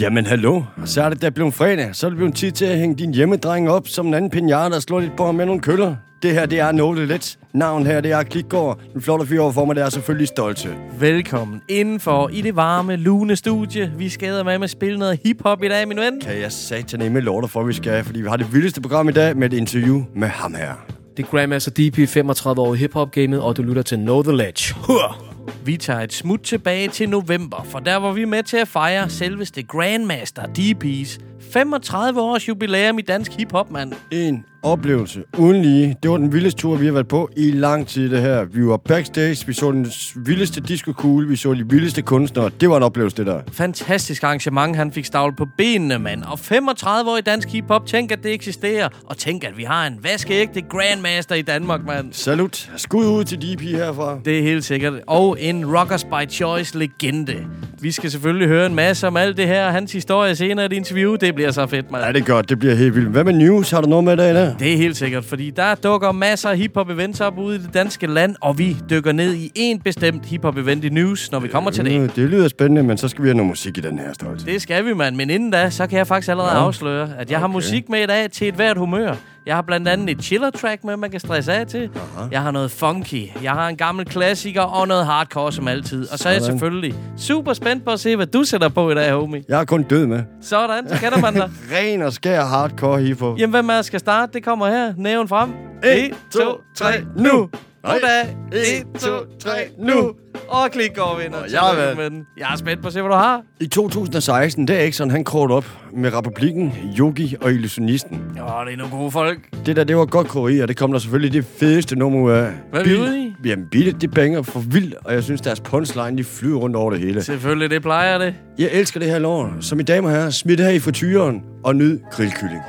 Jamen hallo, så er det da blevet fredag. Så er det blevet tid til at hænge din hjemmedreng op som en anden pinjata og slå lidt på ham med nogle køller. Det her, det er Note Let. Navn her, det er Klikgaard. Den flotte fyr overfor mig, det er selvfølgelig stolte. Velkommen indenfor i det varme, lune studie. Vi skal med med at spille noget hiphop i dag, min ven. Kan jeg satan med lorter for, vi skal, fordi vi har det vildeste program i dag med et interview med ham her. Det er Grandmaster DP, 35 år i hiphop-gamet, og du lytter til Know The Ledge. Hur! Vi tager et smut tilbage til november, for der var vi med til at fejre selveste Grandmaster DP's 35 års jubilæum i dansk hiphop, mand. En oplevelse uden lige. Det var den vildeste tur, vi har været på i lang tid, det her. Vi var backstage, vi så den vildeste disco vi så de vildeste kunstnere. Det var en oplevelse, det der. Fantastisk arrangement, han fik stavlet på benene, mand. Og 35 år i dansk hiphop, tænk, at det eksisterer. Og tænk, at vi har en vaskeægte grandmaster i Danmark, mand. Salut. Skud ud til DP herfra. Det er helt sikkert. Og en Rockers by Choice legende. Vi skal selvfølgelig høre en masse om alt det her, hans historie senere i et interview. Det bliver så fedt, mand. Ja, det er godt. Det bliver helt vildt. Hvad med news? Har du noget med i dag, der? Det er helt sikkert, fordi der dukker masser af hiphop-events op ude i det danske land, og vi dykker ned i en bestemt hiphop-event i news, når vi kommer til det. Det lyder spændende, men så skal vi have noget musik i den her stolte. Det skal vi, mand. Men inden da, så kan jeg faktisk allerede ja. afsløre, at jeg okay. har musik med i dag til et hvert humør. Jeg har blandt andet et chiller-track med, man kan stresse af til. Aha. Jeg har noget funky. Jeg har en gammel klassiker og noget hardcore som altid. Og så er jeg selvfølgelig super spændt på at se, hvad du sætter på i dag, homie. Jeg er kun død med. Sådan, så kender man dig. Ren og skær hardcore hiphop. Jamen, hvem er skal starte? Det kommer her. Næven frem. 1, 2, 3, nu! Goddag. 1, 2, 3, nu! Og klik over vinder. Og jeg, er med. jeg er spændt på at se, hvad du har. I 2016, der er ikke sådan, han kort op med Republikken, Yogi og Illusionisten. Ja, det er nogle gode folk. Det der, det var godt kori, og det kom der selvfølgelig det fedeste nummer ud af. Hvad er vi ude i? Jamen, Billet, det banger for vildt, og jeg synes, deres punchline, de flyver rundt over det hele. Selvfølgelig, det plejer det. Jeg elsker det her lort. Så mine damer og herrer, smid det her i frityren og nyd grillkylling.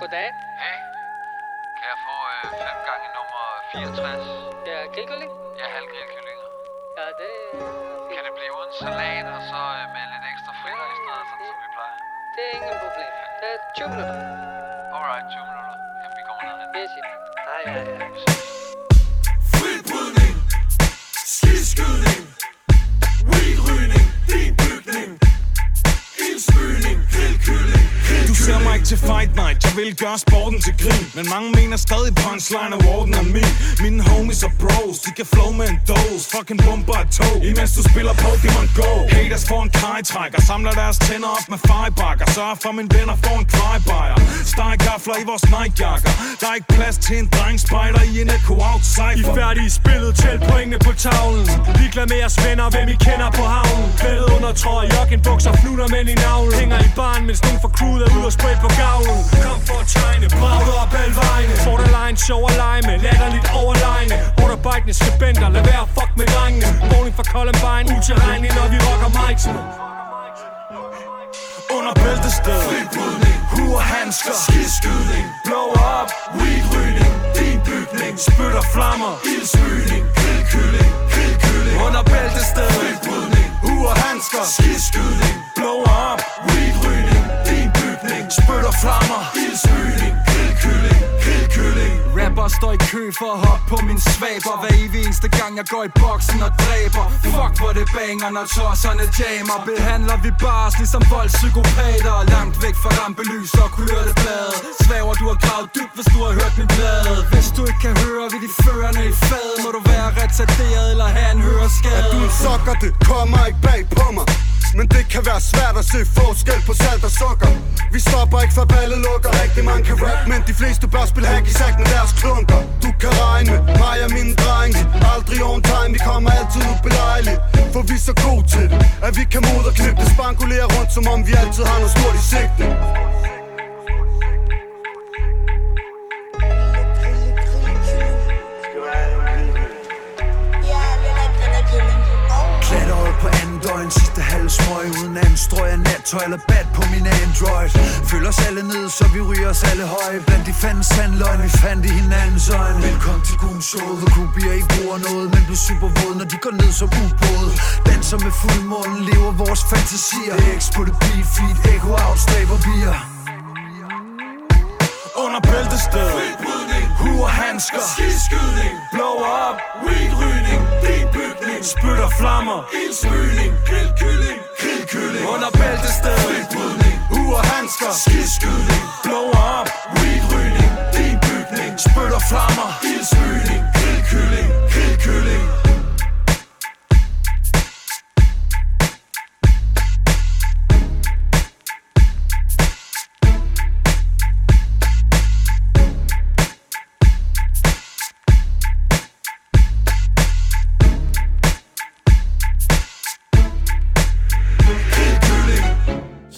Goddag. Hey, kan jeg få øh, fem gange nummer 64? 20 minutter. Alright, 20 minutter. Jamen, vi kommer ned. Yes, yes. Hej, hej, hej. Fribrydning, skiskydning, weedrygning, din bygning, ildsmygning, grillkylling, Du ser til fight night, jeg vil gøre sporten til grin Men mange mener stadig punchline og warden er min. Mine homies er bros, de kan flow med en dose. Fucking bomber et tog, imens du spiller Pokemon Go. Haters får en kajtrækker, samler deres tænder op med fejbakker Sørger for min venner får en kvejbajer Stegafler i vores Nike-jakker Der er ikke plads til en dreng spider i en Echo outside I færdige spillet, tæl pointene på tavlen. Ligeglad med jeres venner, hvem I kender på havnen. Klædet under trøje, bukser, flutter mænd i navlen. Hænger i barn, mens nogen fra crewet er ude og spray på gavlen Kom for at tegne, bragte op alle vejene Borderline, sjov og lege med, latterligt overlegne. Motorbikene, skribenter, lad være fuck med drengene. Bowling fra Columbine, utilregnelig når vi rocker mic'ene Under bæltested fribrydning, huer handsker, skiskydning, blow up, weedrygning, din bygning, Spytter flammer. Ildsmygning, grillkylling, grillkylling, Under bæltested fribrydning, Huer handsker. Skidskydning Blow up weedrygning, din bygning, Spytter flammer ildsmygning, grillkylling, grillkylling, Rapper står i kø for at hoppe på min svaber. Hver evig eneste gang jeg går i boksen og dræber. Fuck hvor det banger når tosserne jammer. Behandler vi bars ligesom voldspsykopater. Langt væk fra rampelys og kulørte blade. Svæver du har gravet dybt hvis du har hørt min blade Hvis du ikke kan høre ved de førerne i fad Må du være retarderet eller have en høreskade At du sokker, det kommer ikke bag på mig men det kan være svært at se forskel på salt og sukker. Vi stopper ikke for ballet lukker. Rigtig mange kan rap, men de fleste bør spille hack i sack med deres klunker. Du kan regne med mig og mine drenge. Aldrig on time, vi kommer altid ud belejligt For vi er så gode til det At vi kan moderknippe det Spankulere rundt, som om vi altid har noget stort i sigte. Alle smøg uden anstrøg af nattøj eller bat på min Android Føler os alle ned, så vi ryger os alle høje Blandt de fandens sandløgn, vi fandt i hinandens øjne Velkommen til Goon Show, The Groupier ikke bruger noget Men bliver super våd, når de går ned som ubåd Danser med fuldmånen, lever vores fantasier X på det beat, feed, echo out, staver bier under bæltested Fritbrydning, huer handsker. Skiskydning, blow up, weedrygning Bilbygning, Spytter flammer. Ildsmygning. Grillkylling, grillkylling. Under bæltested Fritbrydning, huer handsker. Skiskydning, Blow up weedrygning Bilbygning, Spytter flammer. Ildsmygning. Grillkylling, grillkylling.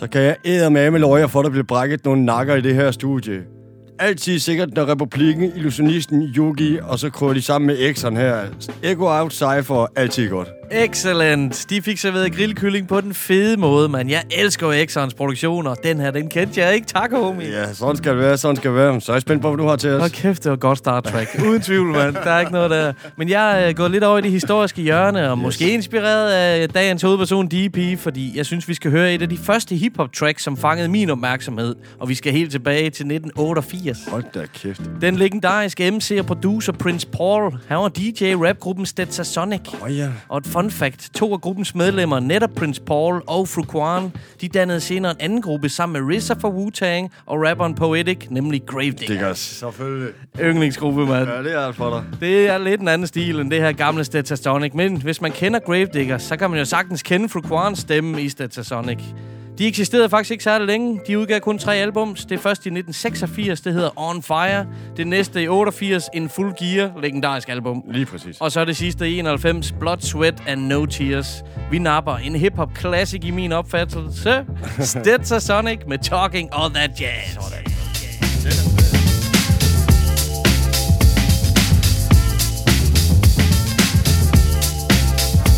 Så kan jeg æde med for, at der bliver brækket nogle nakker i det her studie. Altid sikkert, når republikken, illusionisten, Yugi, og så kører de sammen med X'eren her. Echo Out Cypher, altid godt. Excellent. De fik serveret grillkylling på den fede måde, man. Jeg elsker jo Exxons produktioner. Den her, den kendte jeg ikke. Tak, homie. Ja, sådan skal det være, sådan skal det være. Så er jeg spændt på, hvad du har til os. Hold kæft, det var godt Star Trek. Uden tvivl, mand. Der er ikke noget der. Men jeg er gået lidt over i det historiske hjørne, og yes. måske inspireret af dagens hovedperson DP, fordi jeg synes, vi skal høre et af de første hip-hop tracks, som fangede min opmærksomhed. Og vi skal helt tilbage til 1988. Hold da kæft. Den legendariske MC og producer Prince Paul, han var DJ i rapgruppen Stetsasonic. Åh oh, ja. Og et fun fact, to af gruppens medlemmer, netop Prince Paul og Fruquan, de dannede senere en anden gruppe sammen med RZA fra Wu-Tang og rapperen Poetic, nemlig Gravedigger. Diggers. Selvfølgelig. Yndlingsgruppe, mand. Ja, det er for dig. Det er lidt en anden stil end det her gamle Stetsasonic, men hvis man kender Gravedigger, så kan man jo sagtens kende Fruquans stemme i Stetsasonic. De eksisterede faktisk ikke særlig længe. De udgav kun tre albums. Det første i 1986, det hedder On Fire. Det næste i 88, In Full Gear, legendarisk album. Lige præcis. Og så det sidste i 91, Blood, Sweat and No Tears. Vi napper en hip-hop classic i min opfattelse. Stetsasonic med Talking All That Jazz. Sådan.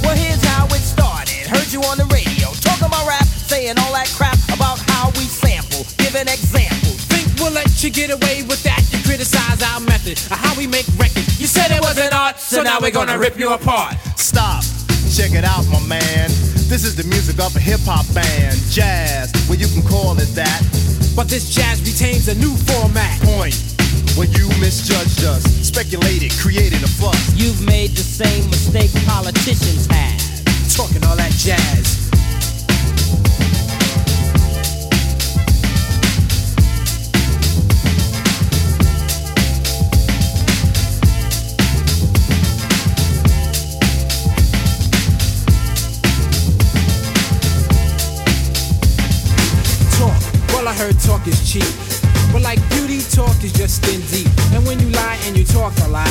Well, here's how it started. Heard you on the saying all that crap about how we sample, Give an example. Think we'll let you get away with that? You criticize our method of how we make records. You said it was an art, so now we're gonna rip you apart. Stop. Check it out, my man. This is the music of a hip hop band. Jazz, well, you can call it that. But this jazz retains a new format. Point. When you misjudged us, speculated, created a fuss. You've made the same mistake politicians have. Talking all that jazz. Cheap. But like beauty, talk is just skin deep. And when you lie and you talk a lot,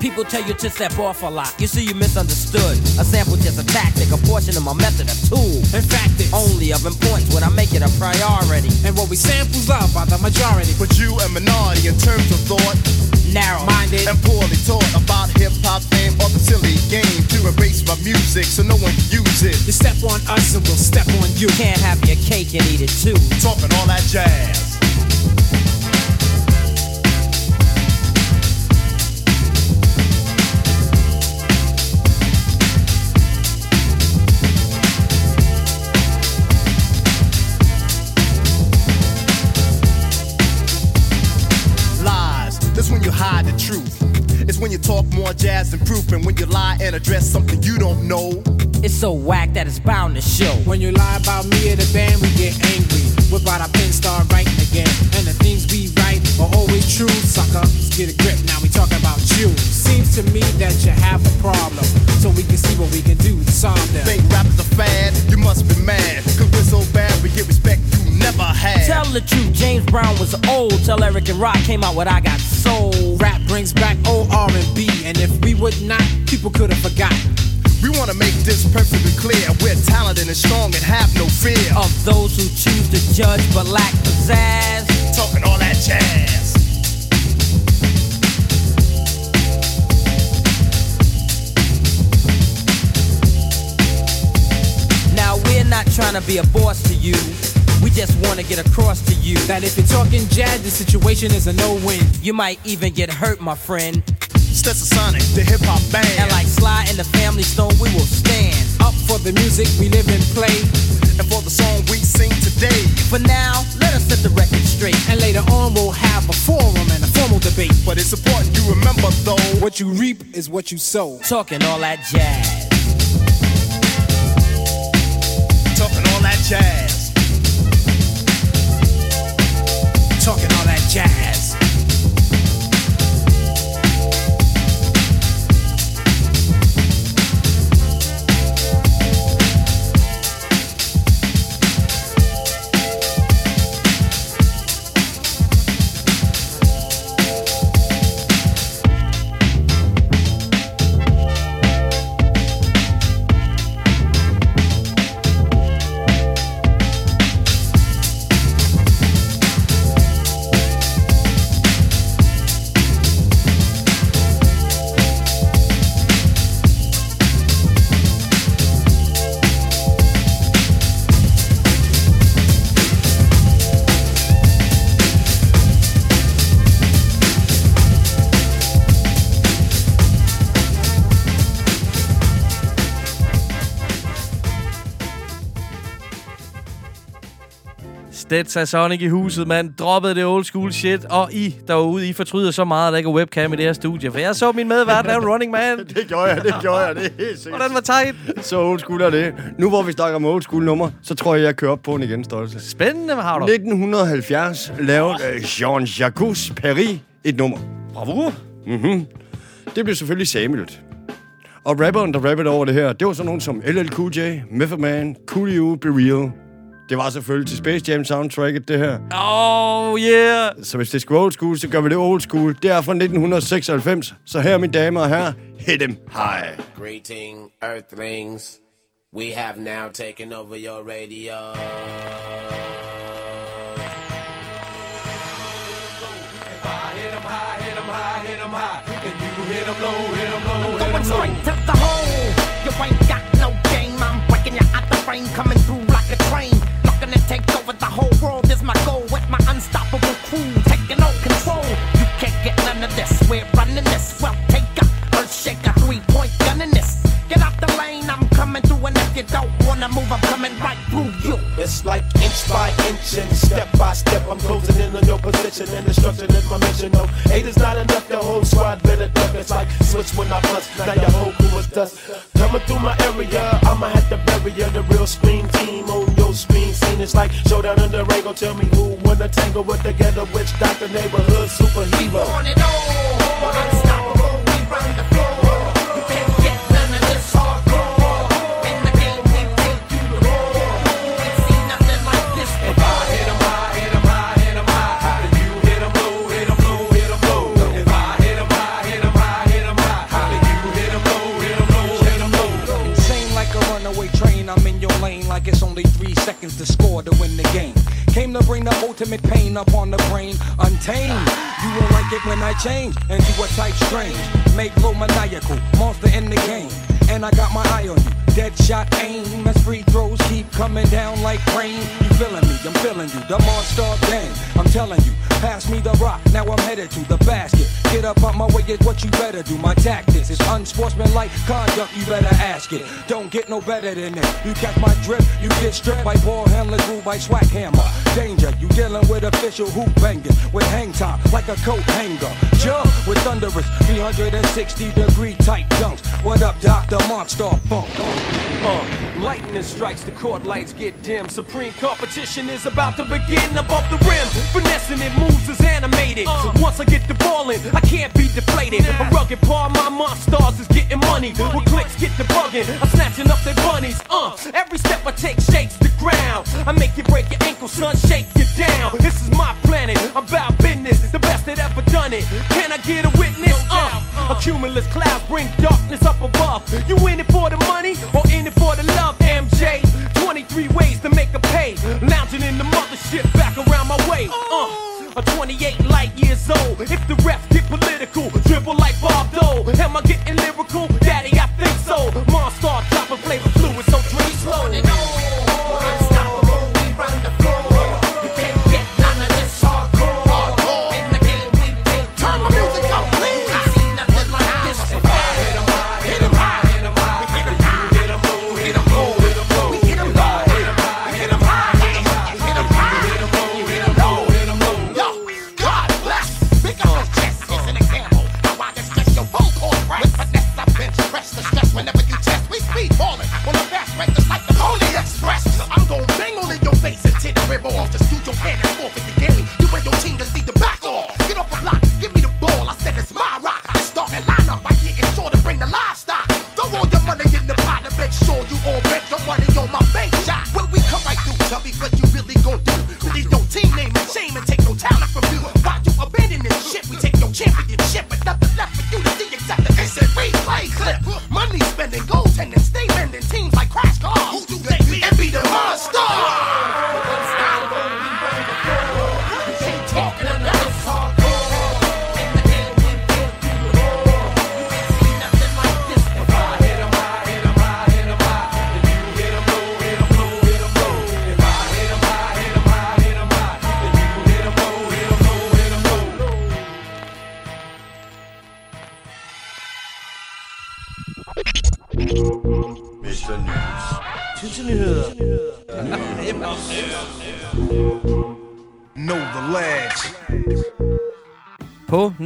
People tell you to step off a lot. You see, you misunderstood. A sample just a tactic, a portion of my method, a tool. in fact, it's Only of importance when I make it a priority. and what we samples love by the majority. But you a minority in terms of thought Narrow Minded. and poorly taught about hip hop fame or the silly game to erase my music so no one can use it. You step on us and we'll step on you. Can't have your cake and eat it too. Talking all that jazz. Truth. It's when you talk more jazz than proof, and when you lie and address something you don't know. It's so whack that it's bound to show. When you lie about me or the band, we get angry. Whip out our pen, start writing again. And the things we write are always true, sucker. Let's get a grip, now we talking about you. Seems to me that you have a problem. So we can see what we can do to solve them. Think rap is a fad, you must be mad. Cause we're so bad, we get respect you never had. Tell the truth, James Brown was old. Tell Eric and Rock came out with I Got Soul. Rap brings back old R&B. And if we would not, people could have forgotten. We wanna make this perfectly clear. We're talented and strong and have no fear Of those who choose to judge but lack pizzazz. Trying to be a boss to you. We just want to get across to you that if you're talking jazz, the situation is a no-win. You might even get hurt, my friend. Sonic, the hip hop band. And like Sly and the Family Stone, we will stand up for the music we live and play, and for the song we sing today. For now, let us set the record straight. And later on, we'll have a forum and a formal debate. But it's important you remember, though, what you reap is what you sow. Talking all that jazz. Talking all that jazz. Talking all that jazz. Stetsa Sonic i huset, mand. Droppede det old school shit. Og I derude, I fortryder så meget, at der ikke er webcam i det her studie. For jeg så min medvært lave Running Man. det gjorde jeg, det gjorde jeg. Det er helt sikkert. Hvordan var tight? Så old school er det. Nu hvor vi snakker om old school nummer, så tror jeg, jeg kører op på den igen, Stolte. Spændende, hvad har du? 1970 lavede uh, Jean-Jacques Perry et nummer. Bravo. Mhm. Det blev selvfølgelig Samuelt. Og rapperen, der rappede over det her, det var sådan nogen som LL Cool J, Method Man, Coolio, Be Real. Det var selvfølgelig til Space Jam soundtracket, det her. Oh, yeah! Så hvis det skulle old school, så gør vi det old school. Det er fra 1996. Så her, mine damer og herrer, hit them high. Greeting, Earthlings. We have now taken over your radio. Going straight to the hole. You ain't got no game. I'm breaking you out the frame, coming through. To take over the whole world is my goal. With my unstoppable crew taking all control. You can't get none of this. We're running this. Well, take a earth shaker, three point gun in this. Get out the lane, I'm coming through, and if you don't wanna move, I'm coming right through you. It's like inch by inch and step by step. I'm closing in on your position and destruction is my mission. No, eight is not enough. The whole squad better duck. It's like switch when I bust. Now your whole crew is dust. Coming through my area, I'ma have to bury ya. The real screen team on your screen scene. It's like showdown in the Rango. Tell me who wanna tangle with the ghetto witch doctor neighborhood superhero. On it all, unstoppable, only three seconds to score to win the game. Came to bring the ultimate pain upon the brain, untamed. You won't like it when I change and into a type strange. Make low maniacal, monster in the game. And I got my eye on you. Dead shot aim as free throws keep coming down like rain. You feeling me? I'm feeling you. The monster gang. I'm telling you. Pass me the rock. Now I'm headed to the basket. Get up on my way is what you better do. My tactics is unsportsmanlike conduct. You better ask it. Don't get no better than this. You catch my drip. You get stripped by ball handlers, ruled by swag hammer. Danger. You dealing with official hoop bangers with hang time like a coat hanger. Jump with thunderous 360 degree tight dunks. What up, Dr. Monster Funk? Uh, lightning strikes, the court lights get dim. Supreme competition is about to begin above the rim. Finessing it moves is animated. So once I get the ball in, I can't be deflated. A rugged part, my monsters is getting money. With clicks get the bugging, I'm snatching up their bunnies. Uh, every step I take shakes the ground. I make you break your ankle, son, shake you down. This is my planet, I'm about business, the best that ever done it. Can I get a witness? Uh, a cumulus cloud bring darkness up above. You in it for the money or in it for the love, MJ? 23 ways to make a pay. Lounging in the mothership back around my way. Uh, a 28 light years old. If the refs get political, dribble like Bob Dole. Am I getting lyrical? Daddy, I think so. Monster dropping flavor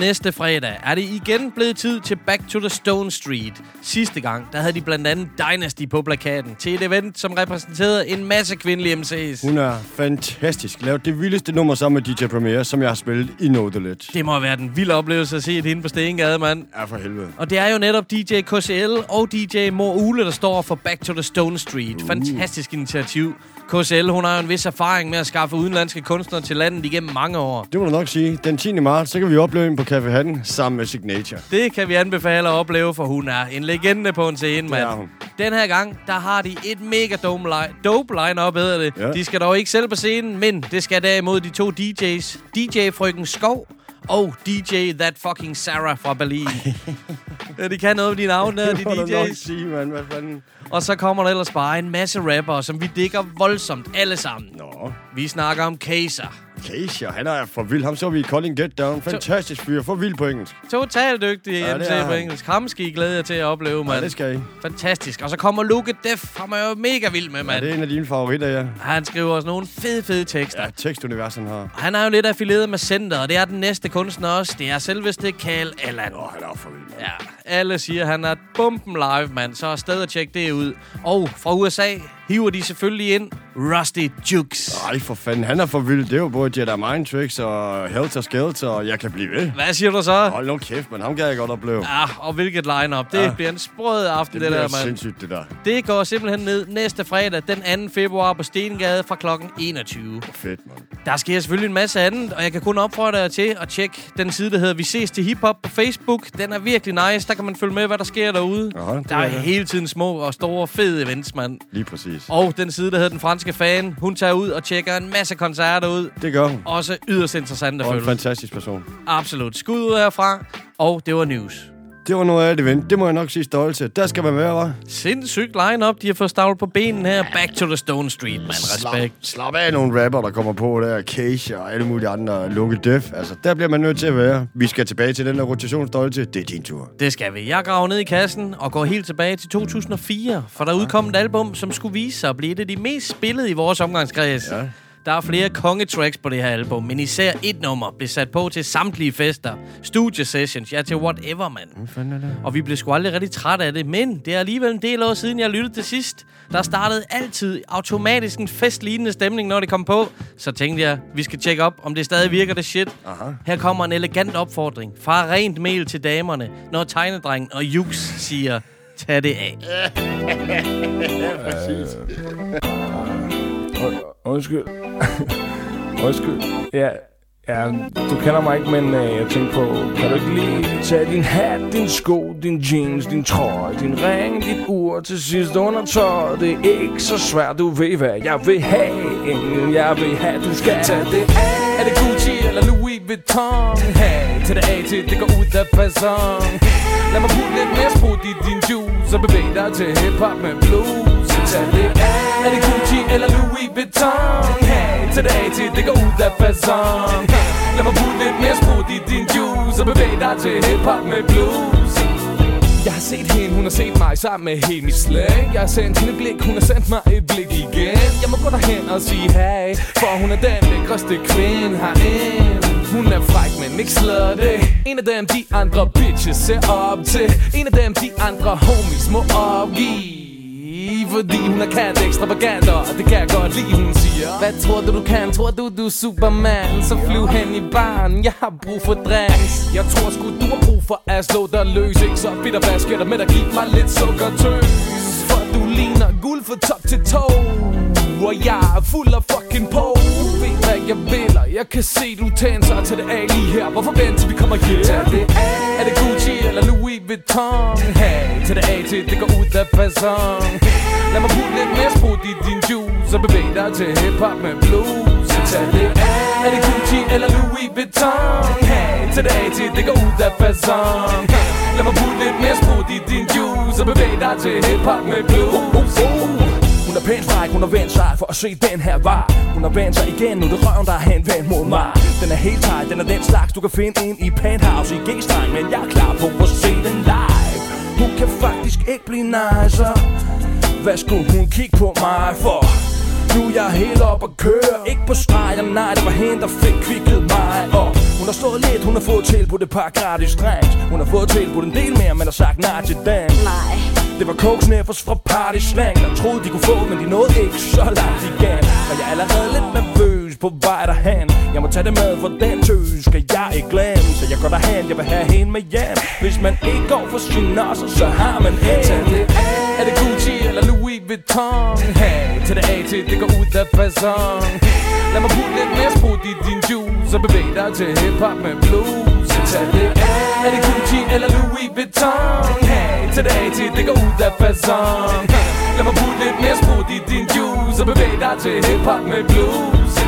næste fredag er det igen blevet tid til Back to the Stone Street. Sidste gang, der havde de blandt andet Dynasty på plakaten til et event, som repræsenterede en masse kvindelige MC's. Hun er fantastisk. Lavet det vildeste nummer sammen med DJ Premier, som jeg har spillet i Know The Ledge. Det må være den vilde oplevelse at se det hende på Stengade, mand. Ja, for helvede. Og det er jo netop DJ KCL og DJ Mor Ule, der står for Back to the Stone Street. Uh. Fantastisk initiativ. KCL, hun har jo en vis erfaring med at skaffe udenlandske kunstnere til landet igennem mange år. Det må du nok sige. Den 10. marts, så kan vi opleve hende på Café Hatten sammen med Signature. Det kan vi anbefale at opleve, for hun er en legende på en scene, mand. hun. Den her gang, der har de et mega dope, li- dope line-up, hedder det. Ja. De skal dog ikke selv på scenen, men det skal derimod de to DJ's. DJ Frøken Skov og DJ That Fucking Sarah fra Berlin. ja, de kan noget med de navne der, de Det DJ's. sige, mand. Hvad fanden? Og så kommer der ellers bare en masse rapper, som vi digger voldsomt alle sammen. Nå. Vi snakker om Kaiser. Keisha, han er for vild. Ham så vi i Calling Get Down. Fantastisk fyr. For vild på engelsk. Totalt dygtig Ja, ja, MC er på engelsk. Ham skal I glæde jer til at opleve, mand. Ja, det skal I. Fantastisk. Og så kommer Luke Def. Ham er jo mega vild med, Ja, mand. det er en af dine favoritter, ja. Han skriver også nogle fede, fede tekster. Ja, tekstunivers, han har. Han er jo lidt affilieret med Center, og det er den næste kunstner også. Det er selveste Carl Allan. Åh, han er for vild. Ja, alle siger, han er bomben live, mand. Så er sted at tjekke det ud. Og fra USA hiver de selvfølgelig ind Rusty Jukes. Ej, for fanden. Han er for vild. Det er jo både Jedi Mind Tricks og Helter Skelter, og jeg kan blive ved. Hvad siger du så? Hold nu kæft, men ham kan jeg godt opleve. Ja, og hvilket line-up. Det Ja. bliver en sprød aften, Det det, der, mand. sindssygt, det der. Det går simpelthen ned næste fredag, den 2. februar på Stengade fra klokken 21. Fedt, mand. Der sker selvfølgelig en masse andet, og jeg kan kun opfordre jer til at tjekke den side, der hedder Vi ses til hiphop på Facebook. Den er virkelig nice. Der kan man følge med, hvad der sker derude. Aha, der er det. hele tiden små og store, fede events, mand. Lige præcis. Og den side, der hedder Den Franske Fan, hun tager ud og tjekker en masse koncerter ud. Det gør hun. Også yderst interessant at Og en følge. fantastisk person. Absolut. Skud ud herfra, og det var news. Det var noget af et event. Det må jeg nok sige stolt til. Der skal man være, var. Sindssygt line-up, de har fået stavlet på benen her. Back to the Stone Street, man. Respekt. Slap af nogle rapper, der kommer på der. Keisha og alle mulige andre. Lukke Def. Altså, der bliver man nødt til at være. Vi skal tilbage til den der rotationsstolte. Det er din tur. Det skal vi. Jeg graver ned i kassen og går helt tilbage til 2004, for der udkom et album, som skulle vise sig at blive et af de mest spillede i vores omgangskreds. Ja. Der er flere kongetracks på det her album, men især et nummer blev sat på til samtlige fester, studiesessions, ja til whatever, mand. Og vi blev sgu aldrig rigtig træt af det, men det er alligevel en del år siden, jeg lyttede til sidst. Der startede altid automatisk en festlignende stemning, når det kom på. Så tænkte jeg, vi skal tjekke op, om det stadig virker det shit. Aha. Her kommer en elegant opfordring fra rent mel til damerne, når tegnedrengen og Jux siger, tag det af. Præcis. Undskyld. Undskyld. Ja, ja, du kender mig ikke, men øh, jeg tænkte på, kan du ikke lige tage din hat, din sko, din jeans, din trøje, din ring, dit ur til sidst under tøjet? Det er ikke så svært, du ved hvad jeg vil have. Jeg vil have, du skal tage det af. Er det Gucci eller Louis Vuitton? Hey, til det A til det går ud af fasong Lad mig putte lidt mere sprut i din juice Og bevæg dig til hiphop med blues Tag det af er det Gucci eller Louis Vuitton? Hey, til det til det går ud af fasong. Lad mig putte lidt mere sprut i din juice Og bevæg dig til hiphop med blues. Jeg har set hende, hun har set mig sammen med hele mit slæng Jeg har sendt hende blik, hun har sendt mig et blik igen. Jeg må gå derhen og sige hey For hun er den lækreste kvinde herinde. Hun er fræk, men ikke slutty En af dem, de andre bitches ser op til. En af dem, de andre homies må opgive fordi hun er kat ekstravagant Og det kan jeg godt lide, hun siger Hvad tror du, du kan? Tror du, du er Superman? Så flyv hen i baren, jeg har brug for drinks Jeg tror sgu, du har brug for at slå dig løs Ikke så bitter, hvad sker der med dig? Giv mig lidt sukkertøs For du ligner guld fra top til tå og jeg er fuld af fucking på Du ved, hvad jeg vil, og jeg kan se, du tænder til det af lige her Hvorfor vent til vi kommer hjem? Yeah. Tag det af Er det Gucci eller Louis Vuitton? Hey, til det af til det går ud af fasong Lad mig putte lidt mere sprut i din juice Og bevæg dig til hiphop med blues Tag det af Er det Gucci eller Louis Vuitton? Hey, til det af til det går ud af fasong Lad mig putte lidt mere sprut i din juice Og bevæg dig til hiphop med blues hun er pænt fræk, hun har vendt sig for at se den her var Hun har vendt sig igen, nu er det røven, der er henvendt mod mig. Den er helt tight, den er den slags, du kan finde ind i penthouse i G-streng Men jeg er klar på at se den live. Hun kan faktisk ikke blive nicer. Hvad skulle hun kigge på mig for? Nu er jeg helt op og køre Ikke på streg, nej, det var hende, der fik kvikket mig op. Hun har stået lidt, hun har fået tilbudt et par gratis drinks. Hun har fået tilbudt en del mere, men har sagt nej til den. Nej det var Coke Sniffers fra Party Slang Der troede de kunne få, men de nåede ikke. Så langt igen Og jeg er allerede lidt nervøs på vej derhen. Jeg må tage det med, for den tøs skal jeg ikke glemme. Så jeg går derhen, jeg vil have hende med hjem. Hvis man ikke går for sin nosser, så har man en. Tag det af. Er det Gucci eller Louis Vuitton? Hey, til det A til det går ud af fasong. Lad mig putte lidt mere sprut i din juice Og bevæg dig til hiphop med blues. Tag det af. Er det Gucci eller Louis Vuitton? Hey, til det til det går ud af fasong Lad mig putte lidt mere sprut i din juice Og bevæg dig til hiphop med blues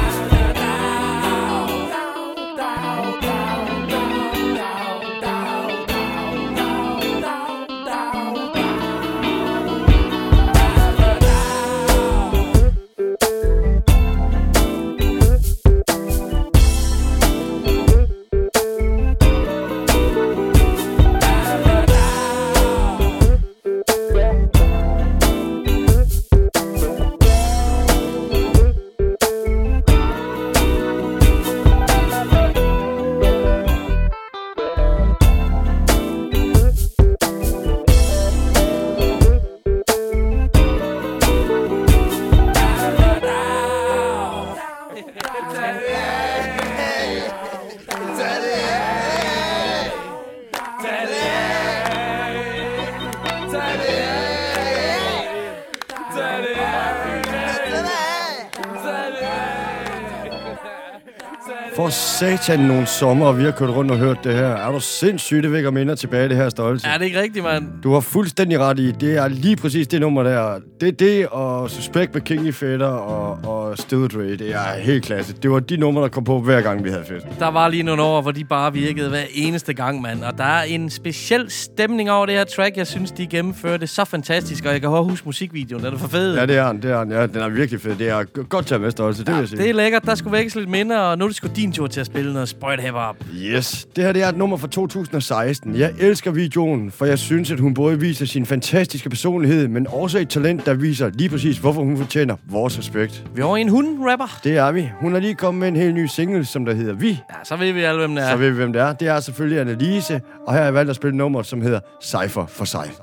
satan nogle sommer, vi har kørt rundt og hørt det her. Er du sindssygt, det vækker minder tilbage, det her størrelse? Er det ikke rigtigt, mand? Du har fuldstændig ret i. Det er lige præcis det nummer der. Det er det, og Suspect med King Fetter og, og Still Dre. Det er helt klasse. Det var de numre, der kom på hver gang, vi havde fest. Der var lige nogle år, hvor de bare virkede hver eneste gang, mand. Og der er en speciel stemning over det her track. Jeg synes, de gennemførte det så fantastisk, og jeg kan huske musikvideoen. Den er for fed. Ja, det er den. Det er den. Ja, den er virkelig fed. Det er godt taget med størrelse, det vil jeg sige. Det er lækkert. Der skulle vækkes lidt minder, og nu er det sgu din tur til at spille noget sprøjt hip-hop. Yes. Det her det er et nummer fra 2016. Jeg elsker videoen, for jeg synes, at hun både viser sin fantastiske personlighed, men også et talent, der viser lige præcis, hvorfor hun fortjener vores respekt. Vi er over en hund-rapper. Det er vi. Hun er lige kommet med en helt ny single, som der hedder Vi. Ja, så ved vi alle, hvem det er. Så ved vi, hvem det er. Det er selvfølgelig Annelise, og her har jeg valgt at spille nummer, som hedder Cypher for sig.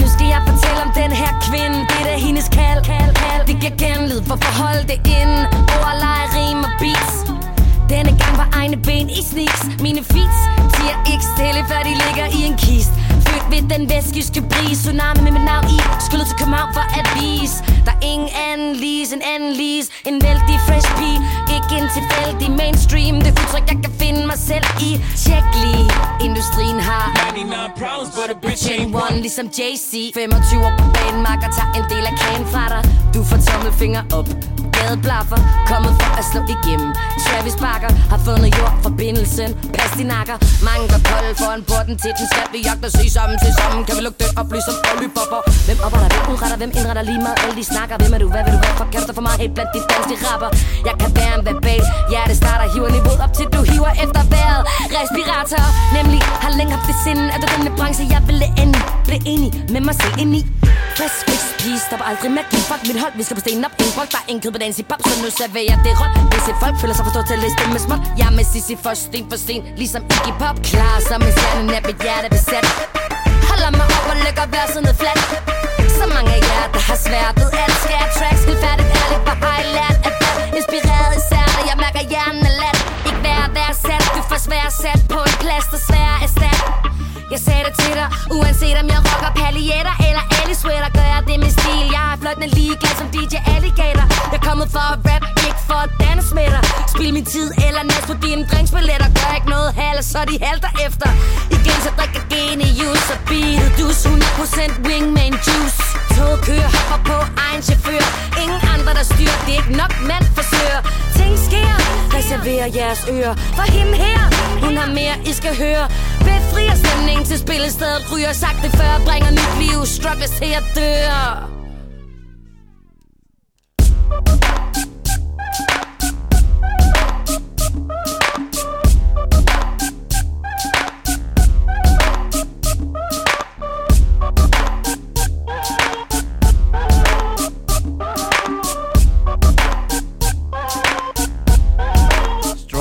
Nu skal jeg fortælle om den her kvinde Det er da hendes kald, kald, kald Det giver genlyd for at holde det inde Ord, leje, rim og beats denne gang var egne ben i sneaks. Mine feet siger ikke stille Før de ligger i en kist ved den vestjyske bris. Tsunami med mit navn i Skyldet til København for at vise. Der er ingen anden lise En anden lise En vældig fresh pige. Ikke en tilfældig mainstream. Det udtryk jeg kan finde mig selv i. Tjek lige. Industrien har 99 problems, but a bitch ain't one ligesom JC 25 år på banen, makker tager en del af kagen fra dig. Du får tommelfinger op. Gadeblaffer, kommet for at slå igennem. Travis Barker har fundet jordforbindelsen Pas de nakker, mange går kolde foran porten til den Skal vi jagte og se sammen til sammen. Kan vi lukke det op, ligesom som Hvem opretter, hvem udretter, hvem indretter lige meget Alle de snakker, hvem er du, hvad vil du? Være for Kaster for mig helt blandt de danske rapper? Jeg kan være en verbal, hjertet starter Hiver niveauet op til du hiver efter vejret. Respirator, nemlig har længe haft det sinde Er du den branche, jeg ville ende Blive enig med mig selv ind i. Frisk, frisk pige, stopper aldrig med magi Fuck mit hold, vi skal på stenen op. En folk, der er en kød på dans i pop Så nu serverer det råt. Hvis et folk føler sig forstået til at læse det med småt Jeg er med Sissi for sten for sten Ligesom Iggy Pop. Klar som en stjerne, næppe hjerte besat. Holder mig op og lægger verset ned flat Så mange af jer, der har svært ved alt. Skal jeg tracks? Helt færdigt, ærligt, hvor har I lært at være Inspireret især, når jeg mærker hjernen er lat Ikke værd at være sat, du får svært sat på en plads, der svær er sat. Jeg sagde det til dig, uanset om jeg rocker paljetter eller alle sweater. Gør jeg det med stil, jeg er fløjtende ligeglad som DJ Alligator. Jeg er kommet for at rap, for at danse med dig. Spil min tid eller næst på dine drinksbilletter. Gør ikke noget halv, så de halter efter. Igen så drikker genius og beatet dus 100% wingman juice. Tog kører, hopper på egen chauffør. Ingen andre der styrer, det er ikke nok mand forsøger. Ting sker, reserver jeres ører. For hende her, hun har mere I skal høre. Befrier stemningen til spillestedet. Ryger sagt det før, bringer nyt liv. Struggles til at dør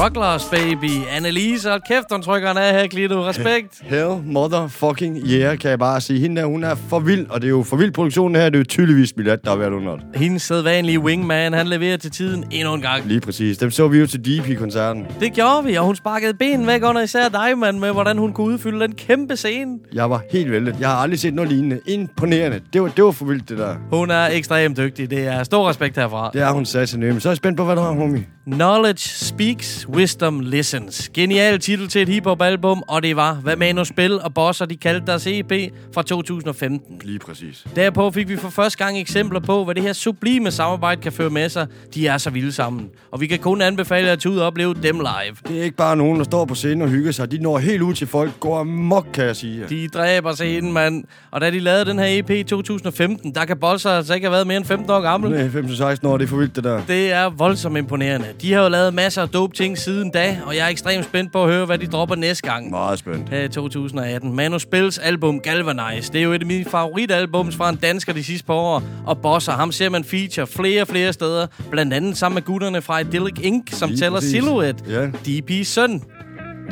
Strugglers, baby. Annelise, hold kæft, hun trykker den af her, Klito. Respekt. Hell motherfucking yeah, kan jeg bare sige. Hende der, hun er for vild, og det er jo for vild produktionen her. Det er jo tydeligvis Billet, der har været under. Hendes sædvanlige wingman, han leverer til tiden endnu en gang. Lige præcis. Dem så vi jo til DP-koncerten. Det gjorde vi, og hun sparkede benen væk under især dig, mand, med hvordan hun kunne udfylde den kæmpe scene. Jeg var helt væltet. Jeg har aldrig set noget lignende. Imponerende. Det var, det var for vildt, det der. Hun er ekstremt dygtig. Det er stor respekt herfra. Det er hun sat Men så er jeg spændt på, hvad du har, homie. Knowledge Speaks, Wisdom Listens. Genial titel til et hiphop-album, og det var, hvad Manu Spil og Bosser de kaldte deres EP fra 2015. Lige præcis. Derpå fik vi for første gang eksempler på, hvad det her sublime samarbejde kan føre med sig. De er så vilde sammen. Og vi kan kun anbefale jer at tage ud og opleve dem live. Det er ikke bare nogen, der står på scenen og hygger sig. De når helt ud til folk. Går amok, kan jeg sige. De dræber scenen, mand. Og da de lavede den her EP i 2015, der kan Bosser altså ikke have været mere end 15 år gammel. Nej, 15-16 år, det er for vildt, det der. Det er voldsomt imponerende. De har jo lavet masser af dope ting siden da, og jeg er ekstremt spændt på at høre, hvad de dropper næste gang. Meget spændt. Her i 2018. Manu Spils album Galvanize. Det er jo et af mine favoritalbums fra en dansker de sidste par år. Og Bosser, ham ser man feature flere flere steder. Blandt andet sammen med gutterne fra Idyllic Inc., som Lige tæller præcis. Silhouette. Ja. DP's søn.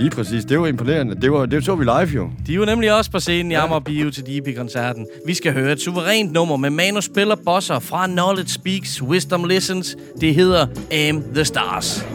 Lige præcis. Det var imponerende. Det, var, det så vi live jo. De jo nemlig også på scenen i Amager Bio til DP-koncerten. E vi skal høre et suverænt nummer med Manu Spiller Bosser fra Knowledge Speaks, Wisdom Listens. Det hedder Aim the Stars.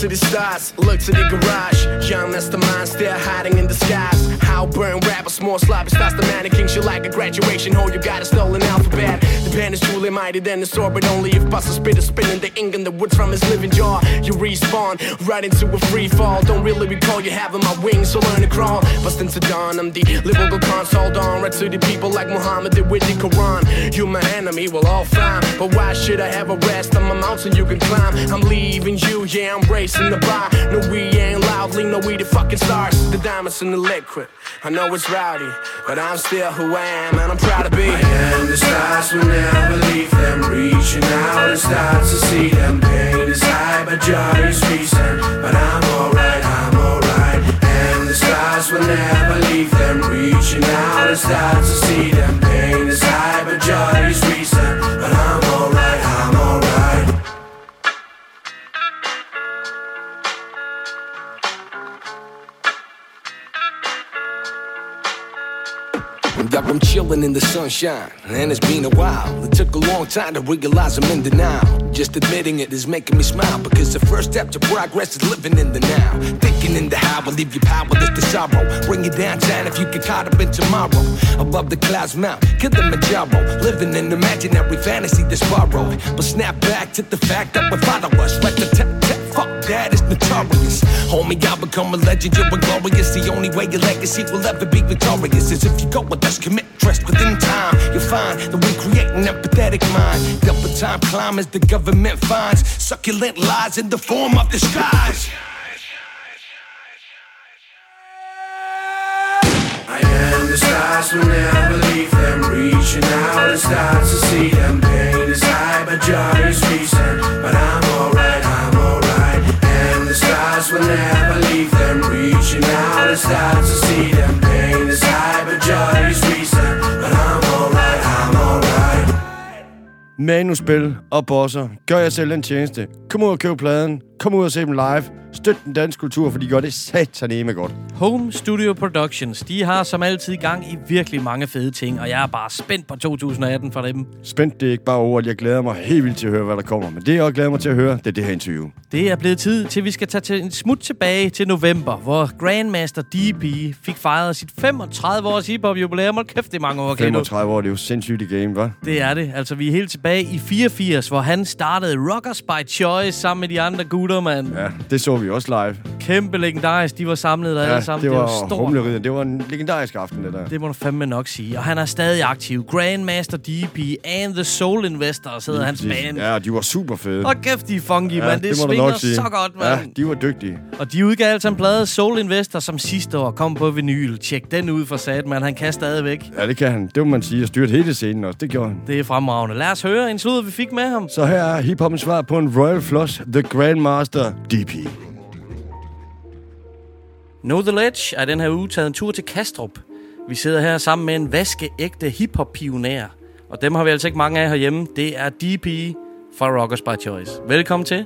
To the stars, look to the garage. Young mastermind still hiding in disguise. How burn rappers, more sloppy starts the mannequin. She like a graduation hole, you got a stolen alphabet. The pen is truly mighty than the sword, but only if Buster spit is spinning the ink in the woods from his living jaw. You respawn right into a free fall. Don't really recall you having my wings, so learn to crawl. Bust into dawn, I'm the lyrical console dawn. Right to the people like Muhammad did with the Quran. You my enemy, well all fine. But why should I have a rest on my mountain you can climb? I'm leaving you, yeah, I'm racing the bar. No, we ain't loudly, no, we the fucking stars. The diamonds in the liquid. I know it's rowdy, but I'm still who I am, and I'm proud to be. I am the stars will never leave them. Reaching out and start to see them. Pain is high, but joy is recent. But I'm alright, I'm alright. And the stars will never leave them. Reaching out and start to see them. Pain is high, but joy is recent. But I'm alright. I'm chilling in the sunshine, and it's been a while. It took a long time to realize I'm in denial. Just admitting it is making me smile because the first step to progress is living in the now. Thinking in the how will leave you powerless to sorrow. Bring you downtown if you get caught up in tomorrow. Above the clouds mount, Kilimanjaro. Living in imaginary fantasy that's borrowed. But snap back to the fact that we follow us. Let the tech tech fuck that is notorious. Homie, I'll become a legend, you're a glorious. The only way your legacy will ever be victorious is if you go with us, commit, trust within time. You'll find that we create an empathetic mind. Double time climb as the government finds succulent lies in the form of disguise. I am the stars will never leave them. Reaching out and start to see them. Pain is high, but joy is recent. Lost will never leave them. Reaching out and start to see them. Pain is high, but joy is recent. But I'm alright, I'm alright. Manuspil og bosser. Gør jer selv en tjeneste. Kom ud og køb pladen. Kom ud og se dem live. Støt den danske kultur, for de gør det sataneme godt. Home Studio Productions, de har som altid gang i virkelig mange fede ting, og jeg er bare spændt på 2018 for dem. Spændt, det er ikke bare ord. Jeg glæder mig helt vildt til at høre, hvad der kommer. Men det, jeg også glæder mig til at høre, det er det her interview. Det er blevet tid til, at vi skal tage til en smut tilbage til november, hvor Grandmaster DP fik fejret sit 35-års hiphop-jubilæum. Hold kæft, det er mange år, Kendo. 35 år, det er jo sindssygt i game, hva'? Det er det. Altså, vi er helt tilbage i 84, hvor han startede Rockers by Choice sammen med de andre gutter, mand. Ja, det så vi også live. Kæmpe legendarisk. De var samlet der alle sammen. det var, stort. humleriet. Det var en legendarisk aften, det der. Det må du fandme nok sige. Og han er stadig aktiv. Grandmaster DP and the Soul Investors hedder hans band. Ja, de var super fede. Og kæft, de er funky, ja, mand. Det, det svinger så godt, Ja, mand. de var dygtige. Og de udgav altså en plade Soul Investor, som sidste år kom på vinyl. Tjek den ud for sat, man. Han kan stadigvæk. Ja, det kan han. Det må man sige. Jeg styrte hele scenen også. Det gjorde han. Det er fremragende. Lad os høre en slud, vi fik med ham. Så her er hiphopens svar på en Royal Flush, The Grandmaster DP. Know The Ledge er den her uge taget en tur til Kastrup. Vi sidder her sammen med en vaskeægte hiphop-pionær. Og dem har vi altså ikke mange af herhjemme. Det er DP fra Rockers by Choice. Velkommen til.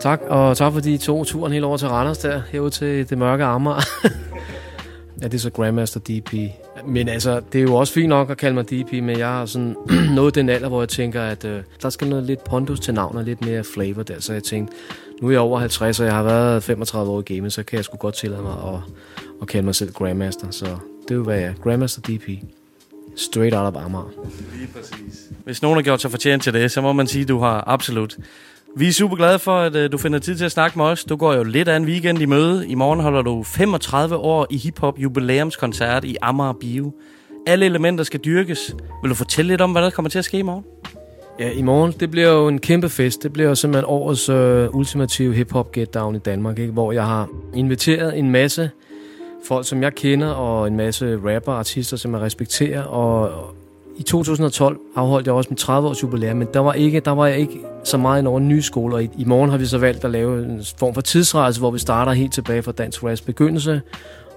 Tak, og tak fordi I tog turen helt over til Randers der, herude til det mørke Amager. ja, det er så Grandmaster DP. Men altså, det er jo også fint nok at kalde mig DP, men jeg har sådan nået den alder, hvor jeg tænker, at øh, der skal noget lidt pondus til navn og lidt mere flavor der. Så jeg tænkte, nu er jeg over 50, og jeg har været 35 år i gamet, så kan jeg sgu godt tillade mig at, at kalde mig selv Grandmaster. Så det er være jeg. Grandmaster DP. Straight out of Amager. Lige præcis. Hvis nogen har gjort sig fortjent til det, så må man sige, at du har absolut. Vi er super glade for, at øh, du finder tid til at snakke med os. Du går jo lidt af en weekend i møde. I morgen holder du 35 år i hiphop jubilæumskoncert i Amager Bio. Alle elementer skal dyrkes. Vil du fortælle lidt om, hvad der kommer til at ske i morgen? Ja, i morgen, det bliver jo en kæmpe fest. Det bliver jo simpelthen årets øh, ultimative hip-hop get down i Danmark, ikke? hvor jeg har inviteret en masse folk, som jeg kender, og en masse rapper, artister, som jeg respekterer, og i 2012 afholdt jeg også mit 30-års jubilæum, men der var, ikke, der var jeg ikke så meget ind over nye skoler. I, I morgen har vi så valgt at lave en form for tidsrejse, hvor vi starter helt tilbage fra dansk raps begyndelse,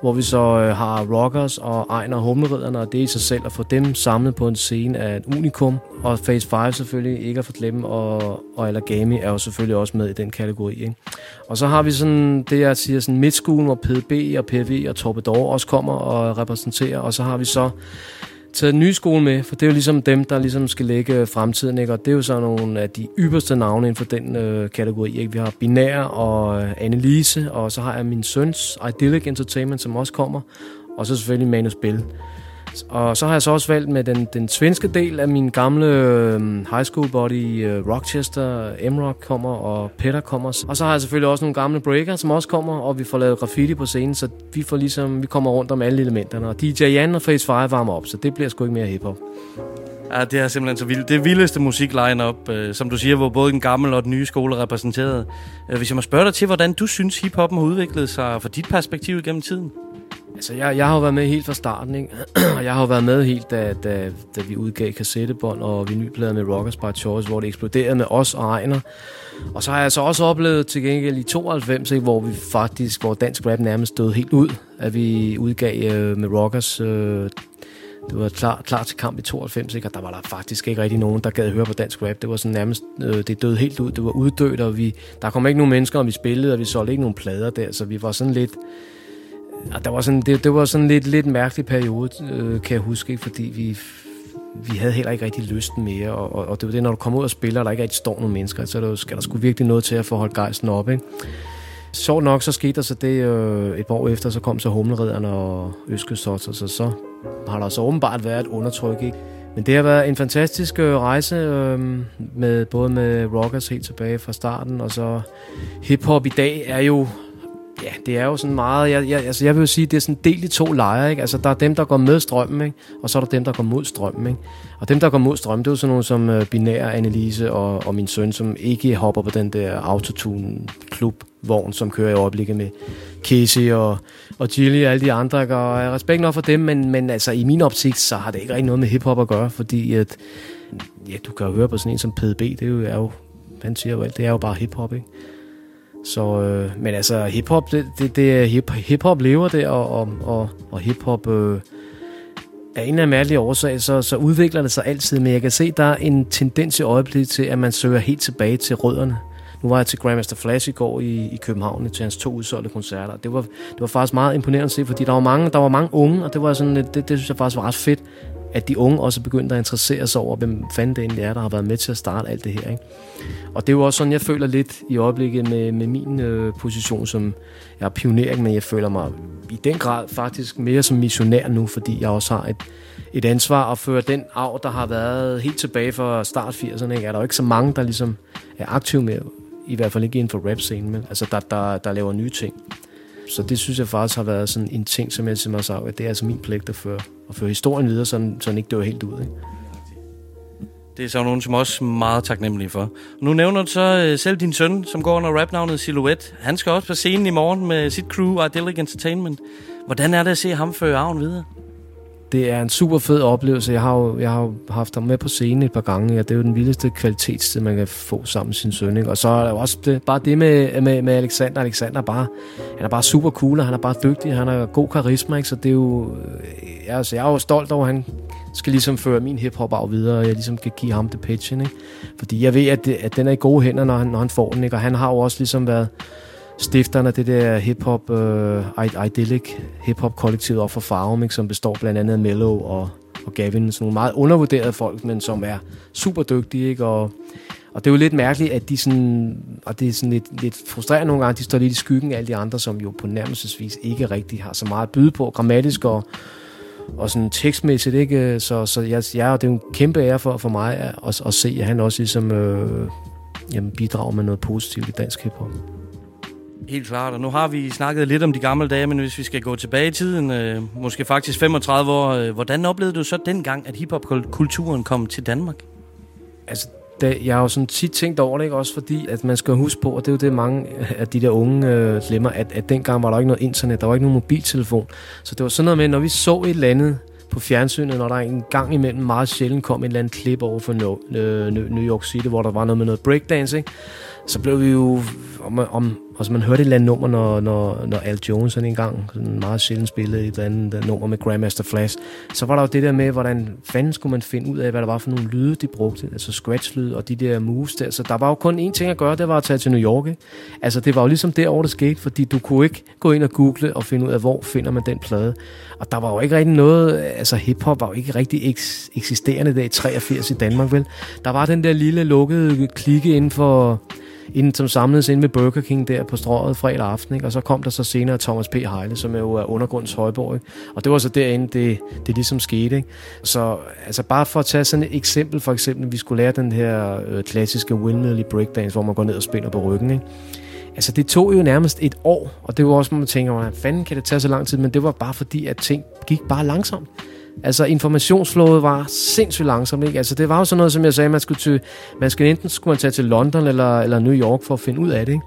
hvor vi så øh, har rockers og Ejner og Humleridderne, og det i sig selv at få dem samlet på en scene af et unikum. Og Phase 5 selvfølgelig ikke at forglemme, og, og Allergami er jo selvfølgelig også med i den kategori. Ikke? Og så har vi sådan det, jeg siger, sådan midtskolen, hvor PDB og PV og Torpedor også kommer og repræsenterer, og så har vi så taget den nye skole med, for det er jo ligesom dem, der ligesom skal lægge øh, fremtiden, ikke? og det er jo så nogle af de ypperste navne inden for den øh, kategori. Ikke? Vi har Binær og øh, Annelise, og så har jeg min søns Idyllic Entertainment, som også kommer, og så selvfølgelig Manus Bell. Og så har jeg så også valgt med den, den svenske del af min gamle øh, high school body, øh, Rochester, M-Rock kommer, og Peter kommer. Og så har jeg selvfølgelig også nogle gamle breaker, som også kommer, og vi får lavet graffiti på scenen, så vi får ligesom, vi kommer rundt om alle elementerne. Og DJ Jan og Face Fire varmer op, så det bliver sgu ikke mere hiphop. Ja, det er simpelthen så vildt. Det vildeste musikline-up, øh, som du siger, hvor både den gamle og den nye skole er repræsenteret. Øh, hvis jeg må spørge dig til, hvordan du synes, hiphoppen har udviklet sig fra dit perspektiv gennem tiden? Altså, jeg, jeg har jo været med helt fra starten, ikke? og jeg har jo været med helt, da, da, da vi udgav kassettebånd og vinylplader med Rockers by Choice, hvor det eksploderede med os og Ejner. Og så har jeg så også oplevet til gengæld i 92, ikke, hvor vi faktisk, hvor dansk rap nærmest stod helt ud, at vi udgav øh, med Rockers. Øh, det var klar, klar til kamp i 92, ikke? og der var der faktisk ikke rigtig nogen, der gad høre på dansk rap. Det var sådan nærmest, øh, det døde helt ud, det var uddødt, og vi, der kom ikke nogen mennesker, og vi spillede, og vi solgte ikke nogen plader der, så vi var sådan lidt, og der var sådan, det, det var sådan lidt, lidt mærkelig periode, øh, kan jeg huske, ikke? fordi vi, vi havde heller ikke rigtig lysten mere, og, og, og det var det, når du kommer ud og spiller, og der ikke rigtig står nogen mennesker, så der, skal der sgu virkelig noget til at få holdt gejsten op, ikke? Sjovt nok, så skete der så det øh, et par år efter, så kom så Humleridderne og Øskesot, så, så har der så åbenbart været et undertryk, ikke? Men det har været en fantastisk øh, rejse, øh, med, både med rockers helt tilbage fra starten, og så hiphop i dag er jo Ja, det er jo sådan meget... Jeg, jeg, altså jeg vil jo sige, det er sådan delt i to lejre. Ikke? Altså, der er dem, der går med strømmen, ikke? og så er der dem, der går mod strømmen. Ikke? Og dem, der går mod strømmen, det er jo sådan nogle som øh, Binær, Annelise og, og min søn, som ikke hopper på den der autotune-klub-vogn, som kører i øjeblikket med Casey og, og Gilly og alle de andre. Ikke? Og jeg har respekt nok for dem, men, men altså, i min optik, så har det ikke rigtig noget med hiphop at gøre, fordi at, ja, du kan jo høre på sådan en som PDB, det er jo, er jo han siger jo alt, det er jo bare hiphop, ikke? Så, øh, men altså, hiphop, det, det, det hip, hiphop lever der, og, og, og, og hiphop øh, af en eller anden mærkelig årsag, så, så udvikler det sig altid. Men jeg kan se, der er en tendens i øjeblikket til, at man søger helt tilbage til rødderne. Nu var jeg til Grandmaster Flash i går i, i København til hans to udsolgte koncerter. Det var, det var faktisk meget imponerende at se, fordi der var mange, der var mange unge, og det var sådan, det, det synes jeg faktisk var ret fedt, at de unge også begyndte at interessere sig over, hvem fanden det egentlig er, der har været med til at starte alt det her. Ikke? Og det er jo også sådan, jeg føler lidt i øjeblikket med, med min øh, position som, jeg er pioner, men jeg føler mig i den grad faktisk mere som missionær nu, fordi jeg også har et, et ansvar at føre den arv, der har været helt tilbage fra start 80'erne. Ikke? Er der jo ikke så mange, der ligesom er aktive med, i hvert fald ikke inden for rap-scenen, men altså der, der, der laver nye ting. Så det synes jeg faktisk har været sådan en ting, som jeg simpelthen sagt, at det er altså min pligt at føre, at føre historien videre, så den, så den ikke dør helt ud. Ikke? Det er så nogen, som også er meget taknemmelige for. Nu nævner du så uh, selv din søn, som går under rapnavnet Silhouette. Han skal også på scenen i morgen med sit crew, Idyllic Entertainment. Hvordan er det at se ham føre arven videre? Det er en super fed oplevelse. Jeg har jo, jeg har jo haft ham med på scenen et par gange, og det er jo den vildeste kvalitetstid, man kan få sammen med sin søn. Ikke? Og så er der jo også det, bare det med, med, med Alexander. Alexander er bare, han er bare super cool, og han er bare dygtig, han har god karisma, ikke? så det er jo, øh, jeg, altså, jeg er jo stolt over, at han skal ligesom føre min hiphop af videre, og jeg ligesom kan give ham det pitchen, ikke? Fordi jeg ved, at, det, at den er i gode hænder, når han, når han får den, ikke? Og han har jo også ligesom været stifteren af det der hip-hop, uh, idyllic hip-hop-kollektivet op for Farum, ikke? som består blandt andet af Mello og, og Gavin, sådan nogle meget undervurderede folk, men som er super dygtige, ikke? Og, og det er jo lidt mærkeligt, at de sådan, og det er sådan lidt, lidt frustrerende nogle gange, de står lidt i skyggen af alle de andre, som jo på nærmelsesvis ikke rigtig har så meget at byde på, grammatisk og, og sådan tekstmæssigt, ikke? Så, så jeg, jeg, det er jo en kæmpe ære for, for mig at, at, at se, at han også ligesom, øh, jamen, bidrager med noget positivt i dansk hiphop. Helt klart, og nu har vi snakket lidt om de gamle dage, men hvis vi skal gå tilbage i tiden, øh, måske faktisk 35 år, øh, hvordan oplevede du så dengang, at hiphop-kulturen kom til Danmark? Altså, da, jeg har jo sådan tit tænkt over det, ikke? også fordi, at man skal huske på, og det er jo det, mange af de der unge øh, glemmer, at, at dengang var der ikke noget internet, der var ikke nogen mobiltelefon. Så det var sådan noget med, når vi så et eller andet på fjernsynet, når der en gang imellem meget sjældent kom et eller andet klip over for no, øh, New York City, hvor der var noget med noget breakdance, ikke? Så blev vi jo, om, om Altså man hørte et eller andet nummer, når, når, når Al Jones sådan en gang sådan meget sjældent spillede et eller andet øh, nummer med Grandmaster Flash, så var der jo det der med, hvordan fanden skulle man finde ud af, hvad der var for nogle lyde, de brugte, altså scratch-lyd og de der moves der. Så der var jo kun én ting at gøre, det var at tage til New York. Ikke? Altså det var jo ligesom derovre, det skete, fordi du kunne ikke gå ind og google og finde ud af, hvor finder man den plade. Og der var jo ikke rigtig noget, øh, altså hiphop var jo ikke rigtig eks- eksisterende der i 83 i Danmark, vel? Der var den der lille lukkede klikke inden for inden som samledes ind med Burger King der på strået fredag aften, ikke? og så kom der så senere Thomas P. Heile, som er jo er undergrunds højborg, ikke? og det var så derinde, det, det ligesom skete. Ikke? Så altså bare for at tage sådan et eksempel, for eksempel, vi skulle lære den her øh, klassiske windmill i breakdance, hvor man går ned og spænder på ryggen, ikke? Altså, det tog jo nærmest et år, og det var også, man tænker, hvordan fanden kan det tage så lang tid? Men det var bare fordi, at ting gik bare langsomt. Altså informationsflowet var sindssygt langsomt, ikke? Altså det var jo sådan noget, som jeg sagde, man skulle til, man skulle enten skulle man tage til London eller, eller New York for at finde ud af det, ikke?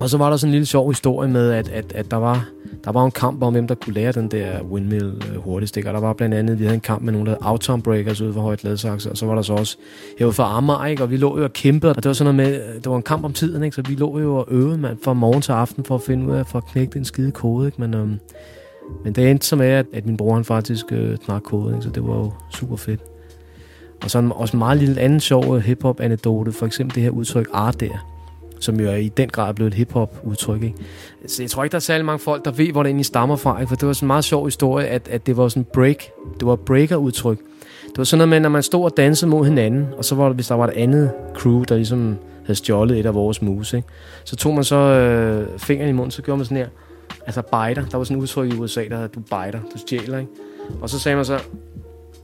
Og så var der sådan en lille sjov historie med, at, at, at der, var, der var en kamp om, hvem der kunne lære den der windmill øh, hurtigst. Ikke? Og der var blandt andet, vi havde en kamp med nogle, der Outown Breakers ude for Højt Ladsaxe, og så var der så også herude for Amager, ikke? og vi lå jo og kæmpede, og det var sådan noget med, det var en kamp om tiden, ikke? så vi lå jo og øvede man, fra morgen til aften for at finde ud af, for at knække den skide kode, ikke? men øhm, men det endte så er, at, at min bror han faktisk øh, knak kode, ikke? så det var jo super fedt. Og så en, også en meget lille anden sjov øh, hiphop-anekdote, for eksempel det her udtryk art der, som jo er i den grad blevet et hiphop-udtryk. Ikke? Så jeg tror ikke, der er særlig mange folk, der ved, hvor det egentlig stammer fra, ikke? for det var sådan en meget sjov historie, at, at det var sådan break, det var breaker-udtryk. Det var sådan noget med, når man stod og dansede mod hinanden, og så var der, hvis der var et andet crew, der ligesom havde stjålet et af vores moves, ikke? så tog man så øh, fingeren i munden, så gjorde man sådan her, altså biter. Der var sådan et udtryk i USA, der hedder, du biter, du stjæler, ikke? Og så sagde man så,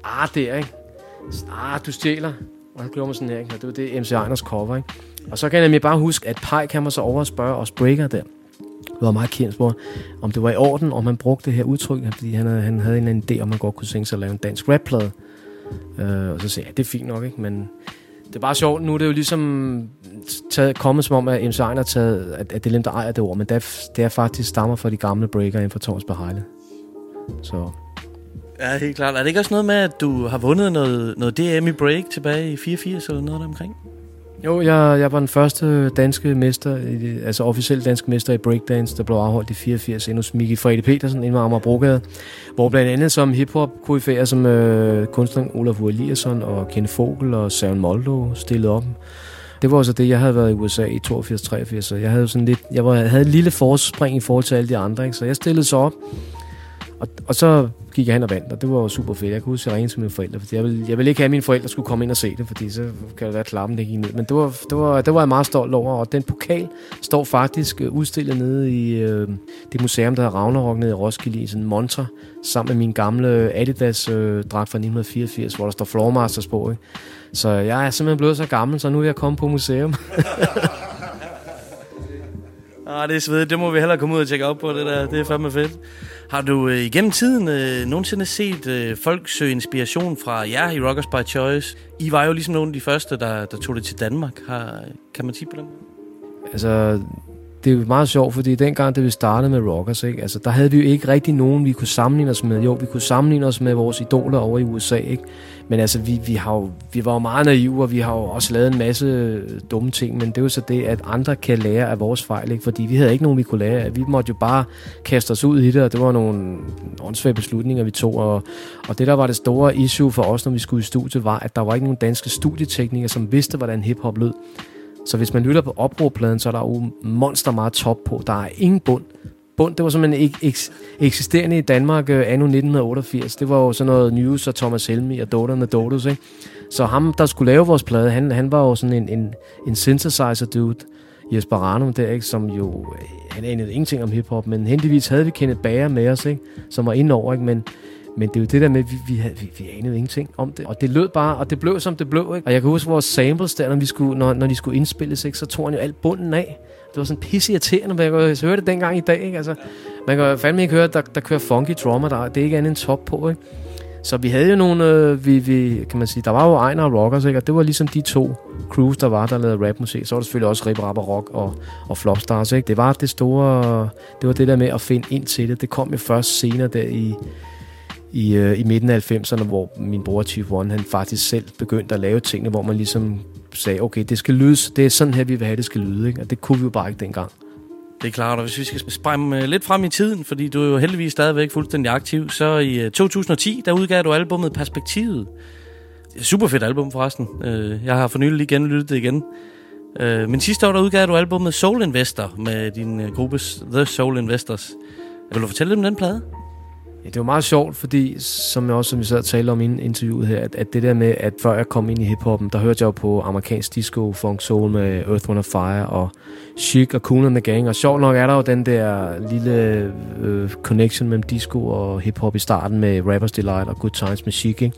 ah, der, ikke? Ah, du stjæler. Og så gjorde man sådan her, ikke? Og det var det MC Einers cover, ikke? Og så kan jeg nemlig bare huske, at Pike kan man så over og spørge os breaker der. Det var meget kendt for, om det var i orden, om man brugte det her udtryk, fordi han havde, han havde en eller anden idé, om man godt kunne tænke sig at lave en dansk rapplade. Øh, og så sagde jeg, ja, det er fint nok, ikke? Men det er bare sjovt. Nu er det jo ligesom taget, kommet som om, at MC Ejner har taget, at, at det er dem, der ejer det ord, men det er, det er faktisk stammer fra de gamle breaker inden for Thomas Behejle. Så... Ja, helt klart. Er det ikke også noget med, at du har vundet noget, noget DM i break tilbage i 84 eller noget der omkring? Jo, jeg, jeg var den første danske mester, altså officielt dansk mester i breakdance, der blev afholdt i 84 endnu hos Miki Fredi Petersen inden Amager Brogade, hvor blandt andet som hiphop koryfærer som øh, kunstneren Olaf Eliasson og Ken Fogel og Søren Moldo stillede op. Det var også det, jeg havde været i USA i 82-83, så jeg havde sådan lidt, jeg var, havde et lille forspring i forhold til alle de andre, ikke? så jeg stillede så op, og, og så gik jeg hen og vandt, og det var jo super fedt. Jeg kunne huske, at jeg ringede til mine forældre, fordi jeg ville, jeg ville ikke have, at mine forældre skulle komme ind og se det, fordi så kan det være, at klappen det gik ned. Men det var, det, var, det var jeg meget stolt over, og den pokal står faktisk øh, udstillet nede i øh, det museum, der hedder Ragnarok nede i Roskilde, i sådan en montre, sammen med min gamle Adidas øh, dragt fra 1984, hvor der står Floormasters på. Ikke? Så jeg er simpelthen blevet så gammel, så nu er jeg kommet på museum. Ah, det er svedigt. Det må vi hellere komme ud og tjekke op på, det der. Det er fandme fedt. Har du øh, igennem tiden øh, nogensinde set øh, folk søge inspiration fra jer i Rockers by Choice? I var jo ligesom nogle af de første, der, der tog det til Danmark. Har, kan man sige på dem? Altså, det er jo meget sjovt, fordi dengang, da vi startede med Rockers, ikke? Altså, der havde vi jo ikke rigtig nogen, vi kunne sammenligne os med. Jo, vi kunne sammenligne os med vores idoler over i USA, ikke? Men altså, vi, vi, har jo, vi var jo meget naive, og vi har jo også lavet en masse øh, dumme ting, men det er jo så det, at andre kan lære af vores fejl, ikke? Fordi vi havde ikke nogen, vi kunne lære af. Vi måtte jo bare kaste os ud i det, og det var nogle åndssvage beslutninger, vi tog. Og, og det, der var det store issue for os, når vi skulle i studiet, var, at der var ikke nogen danske studieteknikere, som vidste, hvordan hiphop lød. Så hvis man lytter på opråbpladen, så er der jo monster meget top på. Der er ingen bund. Bund, det var simpelthen ikke eks- eksisterende i Danmark øh, anno 1988. Det var jo sådan noget News og Thomas Helmi og Doterne Dotus, ikke? Så ham, der skulle lave vores plade, han, han var jo sådan en, en, en synthesizer dude, Jesper Ranum der, ikke? Som jo, øh, han anede ingenting om hiphop, men heldigvis havde vi Kenneth Bager med os, ikke? Som var indover, ikke? Men, men det er jo det der med, at vi, vi, havde, vi, vi anede ingenting om det. Og det lød bare, og det blev som det blev. Ikke? Og jeg kan huske vores samples der, når, vi skulle, når, når de skulle indspilles, ikke? så tog han jo alt bunden af. Det var sådan pisse irriterende, men jeg kan høre det dengang i dag. Ikke? Altså, man kan fandme ikke høre, at der, der kører funky drummer, der det er ikke andet end top på. Ikke? Så vi havde jo nogle, øh, vi, vi, kan man sige, der var jo Ejner og Rockers, ikke? og det var ligesom de to crews, der var, der lavede rapmusik. Så var der selvfølgelig også Rip Rap og Rock og, og Flopstars. Ikke? Det var det store, det var det der med at finde ind til det. Det kom jo først senere der i, i, øh, i midten af 90'erne, hvor min bror Chief One, han faktisk selv begyndte at lave tingene, hvor man ligesom sagde, okay, det skal lyde, det er sådan her, vi vil have, det skal lyde. Ikke? Og det kunne vi jo bare ikke dengang. Det er klart, og hvis vi skal spræmme øh, lidt frem i tiden, fordi du er jo heldigvis stadigvæk fuldstændig aktiv, så i øh, 2010, der udgav du albumet Perspektivet. Super fedt album forresten. Øh, jeg har for nylig lige genlyttet det igen. Men sidste år, der udgav du albumet Soul Investor med din gruppe The Soul Investors. Vil du fortælle lidt om den plade? Ja, det var meget sjovt, fordi som jeg også som vi sad og talte om i interviewet her, at, at det der med, at før jeg kom ind i hiphoppen, der hørte jeg jo på amerikansk disco, funk soul med Earth, Wind Fire og Chic og Cool and the Gang. Og sjovt nok er der jo den der lille øh, connection mellem disco og hiphop i starten med Rappers Delight og Good Times med Chic, ikke?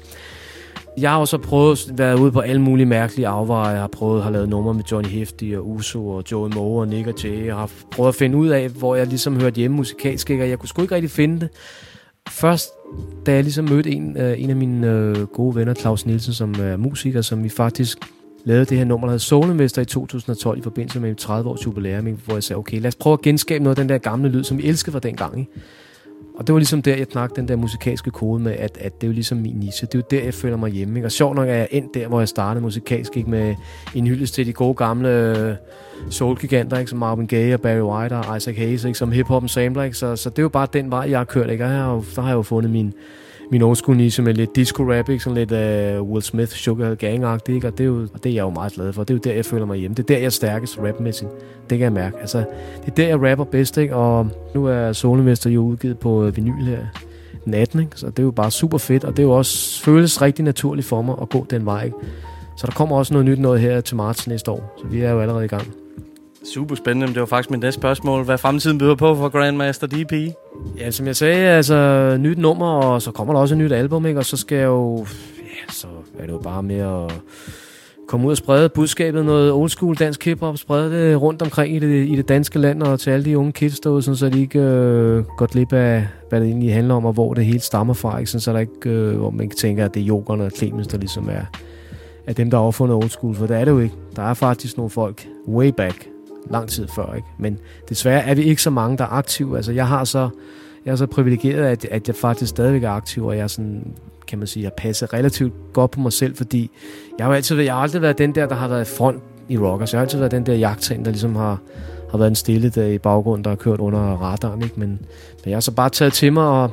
Jeg har også prøvet at være ude på alle mulige mærkelige afveje. Jeg har prøvet at have lavet numre med Johnny Hefti og Uso og Joey Moe og Nick og Jay. Jeg har prøvet at finde ud af, hvor jeg ligesom hørte hjemme musikalsk, ikke? og jeg kunne sgu ikke rigtig finde det. Først, da jeg ligesom mødte en, øh, en af mine øh, gode venner, Claus Nielsen, som er musiker, som vi faktisk lavede det her nummer, der hedder Soulmester i 2012 i forbindelse med 30 års jubilæum, hvor jeg sagde, okay, lad os prøve at genskabe noget af den der gamle lyd, som vi elskede fra dengang. Ikke? Og det var ligesom der, jeg knakte den der musikalske kode med, at, at det er jo ligesom min niche. Det er jo der, jeg føler mig hjemme. Ikke? Og sjovt nok er jeg endt der, hvor jeg startede musikalsk, ikke? med en hyldest til de gode gamle soulgiganter, soul-giganter, ikke? som Marvin Gaye og Barry White og Isaac Hayes, ikke? som hip-hop sampler. Ikke? Så, så det er jo bare den vej, jeg har kørt. Ikke? Og her, der har jeg jo fundet min, min old school niche med lidt disco-rap, ikke? sådan lidt uh, Will Smith, Sugar gang og det er, jo, og det er jeg jo meget glad for. Det er jo der, jeg føler mig hjemme. Det er der, jeg er stærkest rapmæssigt. Det kan jeg mærke. Altså, det er der, jeg rapper bedst, ikke? og nu er Solenvester jo udgivet på øh, vinyl her den 18, ikke? så det er jo bare super fedt, og det er jo også føles rigtig naturligt for mig at gå den vej. Ikke? Så der kommer også noget nyt noget her til marts næste år, så vi er jo allerede i gang. Super spændende, men det var faktisk mit næste spørgsmål. Hvad fremtiden byder på for Grandmaster DP? Ja, som jeg sagde, altså nyt nummer, og så kommer der også et nyt album, ikke? Og så skal jeg jo... Ja, så er det jo bare med at komme ud og sprede budskabet, noget old school dansk hiphop, sprede det rundt omkring i det, i det danske land, og til alle de unge kids derude, sådan, så de ikke øh, går glip af, hvad det egentlig handler om, og hvor det hele stammer fra, ikke? Sådan, så der ikke, øh, hvor man ikke tænker, at det er Jokerne og Clemens, der ligesom er, er dem, der har opfundet old school, for det er det jo ikke. Der er faktisk nogle folk way back, lang tid før, ikke? Men desværre er vi ikke så mange, der er aktive. Altså, jeg har så, jeg er så privilegeret, at, at jeg faktisk stadigvæk er aktiv, og jeg er sådan, kan man sige, jeg passer relativt godt på mig selv, fordi jeg har altid, jeg har aldrig været den der, der har været i front i rockers. Jeg har altid været den der jagttagen, der ligesom har, har været en stille der i baggrunden, der har kørt under radaren, ikke? Men, men jeg har så bare taget til mig og,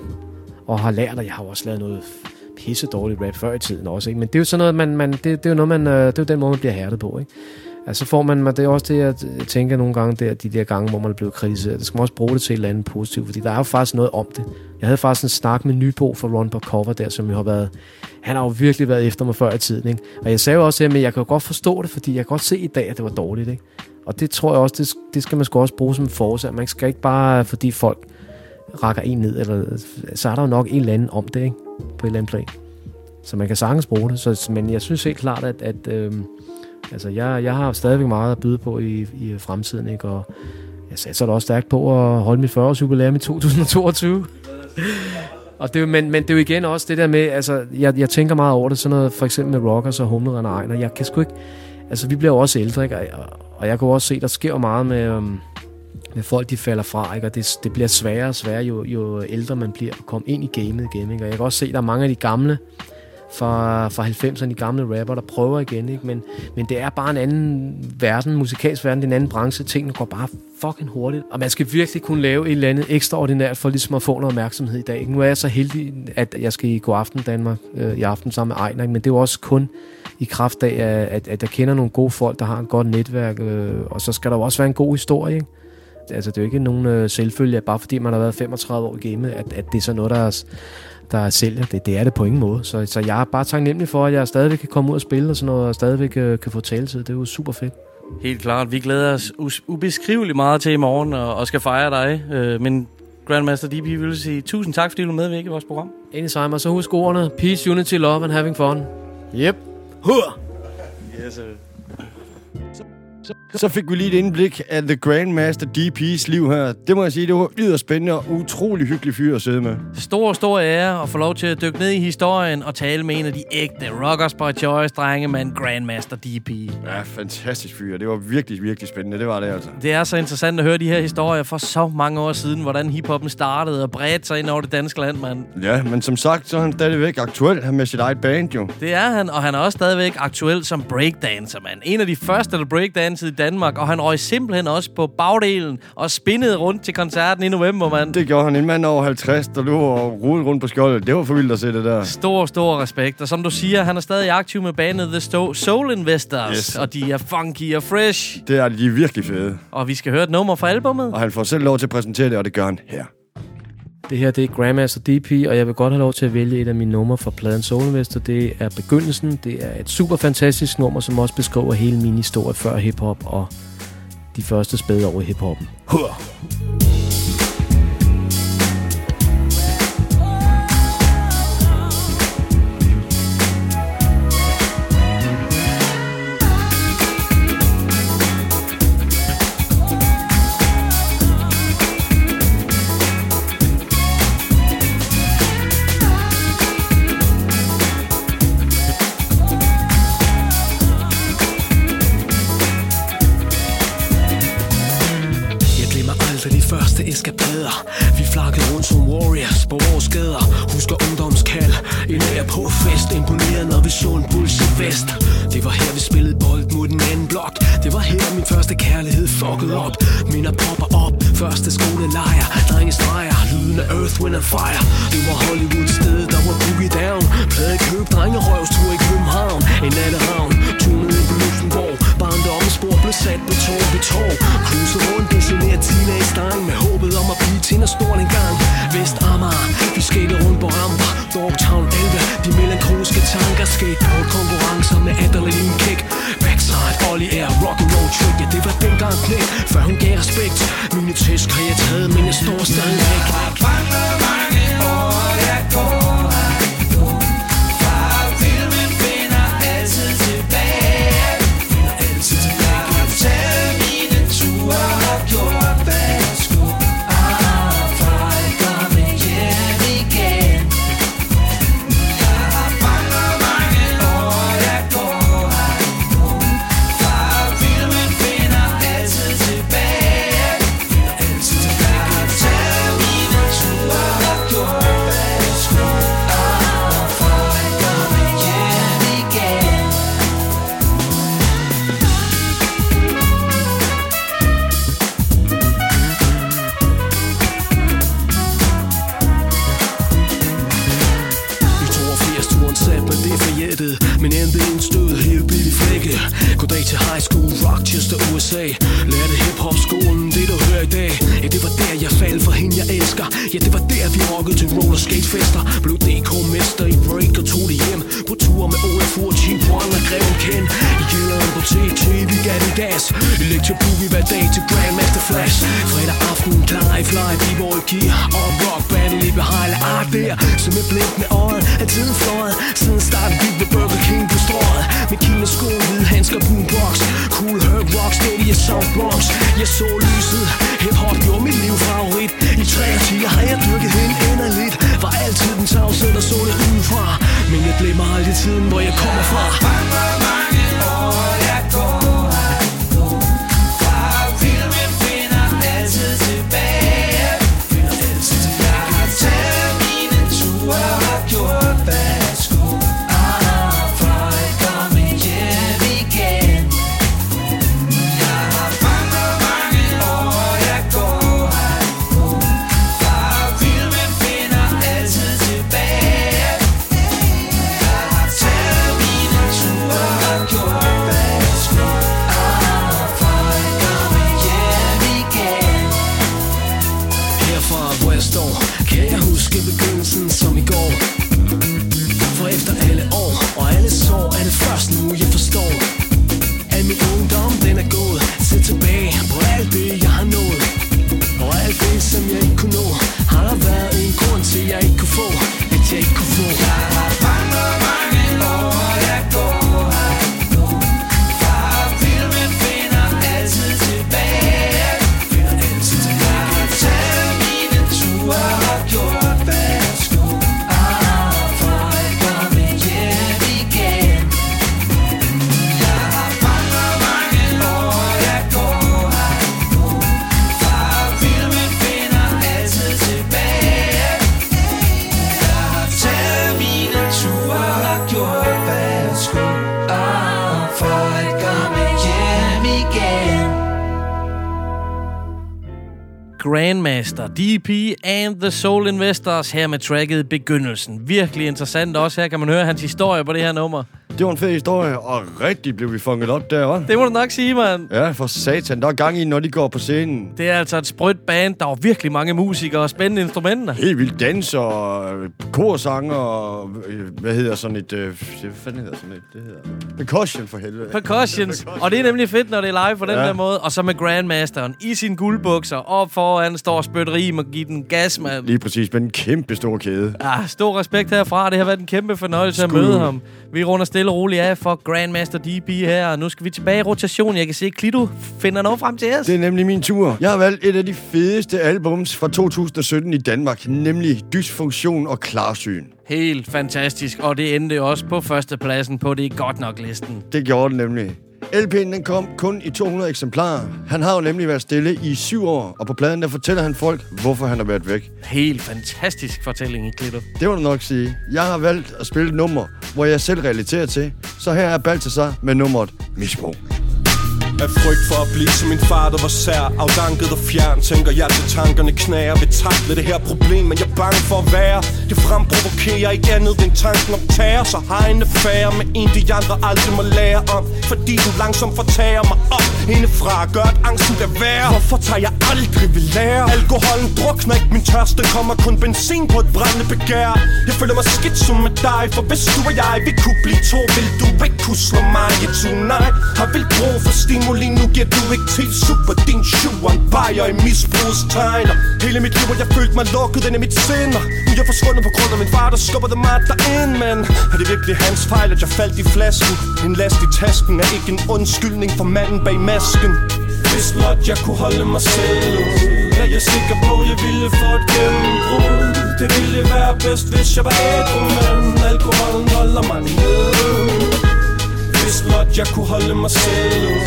og har lært, og jeg har også lavet noget pisse dårligt rap før i tiden også, ikke? Men det er jo sådan noget, man, man det, det, er jo noget, man, øh, det er jo den måde, man bliver hærdet på, ikke? Altså får man, det er også det, jeg tænker nogle gange, der, de der gange, hvor man er blevet kritiseret. Det skal man også bruge det til et eller andet positivt, fordi der er jo faktisk noget om det. Jeg havde faktisk en snak med Nybo fra Ron på Cover der, som jo har været, han har jo virkelig været efter mig før i tiden, ikke? Og jeg sagde jo også, at jeg kan jo godt forstå det, fordi jeg kan godt se i dag, at det var dårligt, ikke? Og det tror jeg også, det, det skal man sgu også bruge som forsag. Man skal ikke bare, fordi folk rakker en ned, eller, så er der jo nok en eller anden om det, ikke? På et eller andet plan. Så man kan sagtens bruge det. Så, men jeg synes helt klart, at, at øh, Altså, jeg, jeg har stadigvæk meget at byde på i, i fremtiden, ikke? Og jeg satser da også stærkt på at holde mit 40-års jubilæum i 2022. og det, men, men det er jo igen også det der med, altså, jeg, jeg tænker meget over det, sådan noget, for eksempel med Rockers og Humle og Ejner. Jeg kan sgu ikke, altså, vi bliver jo også ældre, ikke? Og, og jeg kan også se, der sker meget med, øhm, med folk, de falder fra, ikke? og det, det bliver sværere og sværere, jo, jo ældre man bliver at komme ind i gamet igen. Ikke? Og jeg kan også se, at der er mange af de gamle, fra, fra 90'erne, de gamle rapper, der prøver igen, ikke? Men, men det er bare en anden verden, musikalsk verden, det er en anden branche, tingene går bare fucking hurtigt, og man skal virkelig kunne lave et eller andet ekstraordinært for ligesom at få noget opmærksomhed i dag. Ikke? Nu er jeg så heldig, at jeg skal i God Aften Danmark øh, i aften sammen med Ejner, ikke? men det er jo også kun i kraft af, at, at, jeg kender nogle gode folk, der har et godt netværk, øh, og så skal der jo også være en god historie, ikke? Altså, det er jo ikke nogen øh, selvfølge, at bare fordi man har været 35 år i gamet, at, at det er så noget, der er, der sælger det. Det er det på ingen måde. Så, så jeg er bare taknemmelig for, at jeg stadigvæk kan komme ud og spille og sådan noget, og stadigvæk øh, kan få taletid. Det er jo super fedt. Helt klart. Vi glæder os ubeskriveligt meget til i morgen og, og skal fejre dig. Øh, men Grandmaster DP vil sige tusind tak, fordi du er med i vores program. Anytime, og så husk ordene. Peace, unity, love and having fun. Yep. Hur! Yes, uh. Så fik vi lige et indblik af The Grandmaster DP's liv her. Det må jeg sige, det var yderst spændende og utrolig hyggelig fyr at sidde med. Stor, stor ære at få lov til at dykke ned i historien og tale med en af de ægte Rockers by Choice drenge med en Grandmaster DP. Ja, fantastisk fyr. Det var virkelig, virkelig spændende. Det var det altså. Det er så interessant at høre de her historier for så mange år siden, hvordan hiphoppen startede og bredte sig ind over det danske land, mand. Ja, men som sagt, så er han stadigvæk aktuel med sit eget band, jo. Det er han, og han er også stadigvæk aktuel som breakdancer, mand. En af de første, der breakdansede i Danmark, og han røg simpelthen også på bagdelen og spinnede rundt til koncerten i november, mand. Det gjorde han. En mand over 50, der lå og rulede rundt på skjoldet. Det var for vildt at se det der. Stor, stor respekt. Og som du siger, han er stadig aktiv med bandet The Sto- Soul Investors. Yes. Og de er funky og fresh. Det er de virkelig fede. Og vi skal høre et nummer fra albumet. Og han får selv lov til at præsentere det, og det gør han her. Det her det er Grandmaster DP, og jeg vil godt have lov til at vælge et af mine numre fra pladen Soul Investor. Det er Begyndelsen. Det er et super fantastisk nummer, som også beskriver hele min historie før hiphop og de første spæde over i hiphoppen. Hur! Fest. Det var her vi spillede bold mod den anden blok. Det var her min første kærlighed fuckede op. Minder popper op. Første skolelejr. Drenge streger. Lyden af earth, wind and fire. Det var Hollywood sted Der var boogie down. Plade køb Drenge røvstur i København. En natteravn. Tunet blev sat på tog ved tog Cruise rundt Pensioneret teenage dreng Med håbet om at blive til stort en gang Vest Amager Vi skatede rundt på ramper Dogtown 11 De melankoliske tanker Skateboard konkurrencer med adrenalin kick Backside Ollie Air Rock and roll trick Ja det var dengang knæk Før hun gav respekt. Mine tæsk har jeg taget Men jeg står stadig væk mange år jeg går the Soul Investors her med tracket Begyndelsen. Virkelig interessant også. Her kan man høre hans historie på det her nummer. Det var en fed historie, og rigtig blev vi funget op der, hva'? Det må du nok sige, mand. Ja, for satan. Der er gang i, når de går på scenen. Det er altså et sprødt band. Der er virkelig mange musikere og spændende instrumenter. Helt vildt danser, og korsanger, og hvad hedder sådan et... Øh, hvad fanden hedder sådan et? Det hedder... Percussion for helvede. Percussions. Og det er nemlig fedt, når det er live på den Ja. der måde. Og så med Grandmasteren i sine guldbukser. Op foran står spytterim og give den gas, mand. Lige præcis, med en kæmpe stor kæde. Ah, stor respekt herfra. Det har været en kæmpe fornøjelse at Skud. møde ham. Vi runder stille og roligt af for Grandmaster DP her. Og nu skal vi tilbage i rotation. Jeg kan se, at Klido finder noget frem til os. Det er nemlig min tur. Jeg har valgt et af de fedeste albums fra 2017 i Danmark, nemlig Dysfunktion og Klarsyn. Helt fantastisk. Og det endte også på førstepladsen på Det godt nok listen. Det gjorde den nemlig. LP'en den kom kun i 200 eksemplarer. Han har jo nemlig været stille i syv år, og på pladen der fortæller han folk, hvorfor han har været væk. Helt fantastisk fortælling i Klido. Det må du nok sige. Jeg har valgt at spille et nummer, hvor jeg selv relaterer til. Så her er Baltasar med nummeret Misbrug. Af frygt for at blive som min far, der var sær. Afdanket og fjern, tænker jeg til tankerne knager Vil takle det her problem, men jeg er bange for at være. Det fremprovokerer ikke andet end tanken om terror. Så har en affære med en, de andre aldrig må lære om. Fordi den langsomt fortager mig op Indefra gør, at angsten bliver værre. Hvorfor tager jeg aldrig vil lære? Alkoholen drukner ikke. Min tørste Kommer kun benzin på et brændende begær. Jeg føler mig skidt som med dig For hvis du og jeg, vi kunne blive to Vil du ikke kunne slå mig i tonight Har vel brug for stimuli, nu giver du ikke til Super. Din shoe, en bajer i misbrugstegner. Hele mit liv har jeg følt mig lukket ind i mit sind. Nu er jeg forsvundet på grund af min far, der skubber det mig derind Men er det virkelig hans fejl, at jeg faldt i flasken? En last i tasken er ikke en undskyldning for manden bag masken. Hvis blot jeg kunne holde mig selv Er jeg sikker på, at jeg ville få et gennembrud. Det ville være bedst, hvis jeg var ædru Men alkoholen holder mig nede hvis blot jeg kunne holde mig selv ud.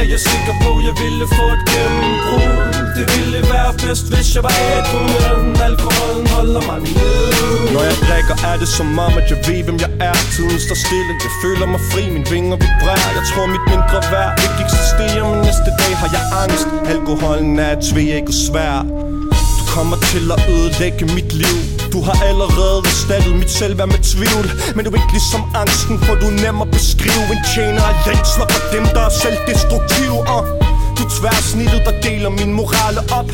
Er jeg sikker på, jeg ville få et gennembrud? Det ville være bedst, hvis jeg var ædru Men alkoholen holder mig nede. Når jeg drikker, er det som om, at jeg ved, hvem jeg er. Tiden står stille, jeg føler mig fri, mine vinger vibrerer. Jeg tror, mit mindre værd ikke eksisterer Men næste dag har jeg angst. Alkoholen er et tvækket svær. Du kommer til at ødelægge mit liv. Du har allerede erstattet mit selvværd med tvivl. Men du er ikke ligesom angsten, for du er nem at beskrive. En tjener af længsler for dem, der er selvdestruktive. Og Du tværsnittet, der deler min morale op.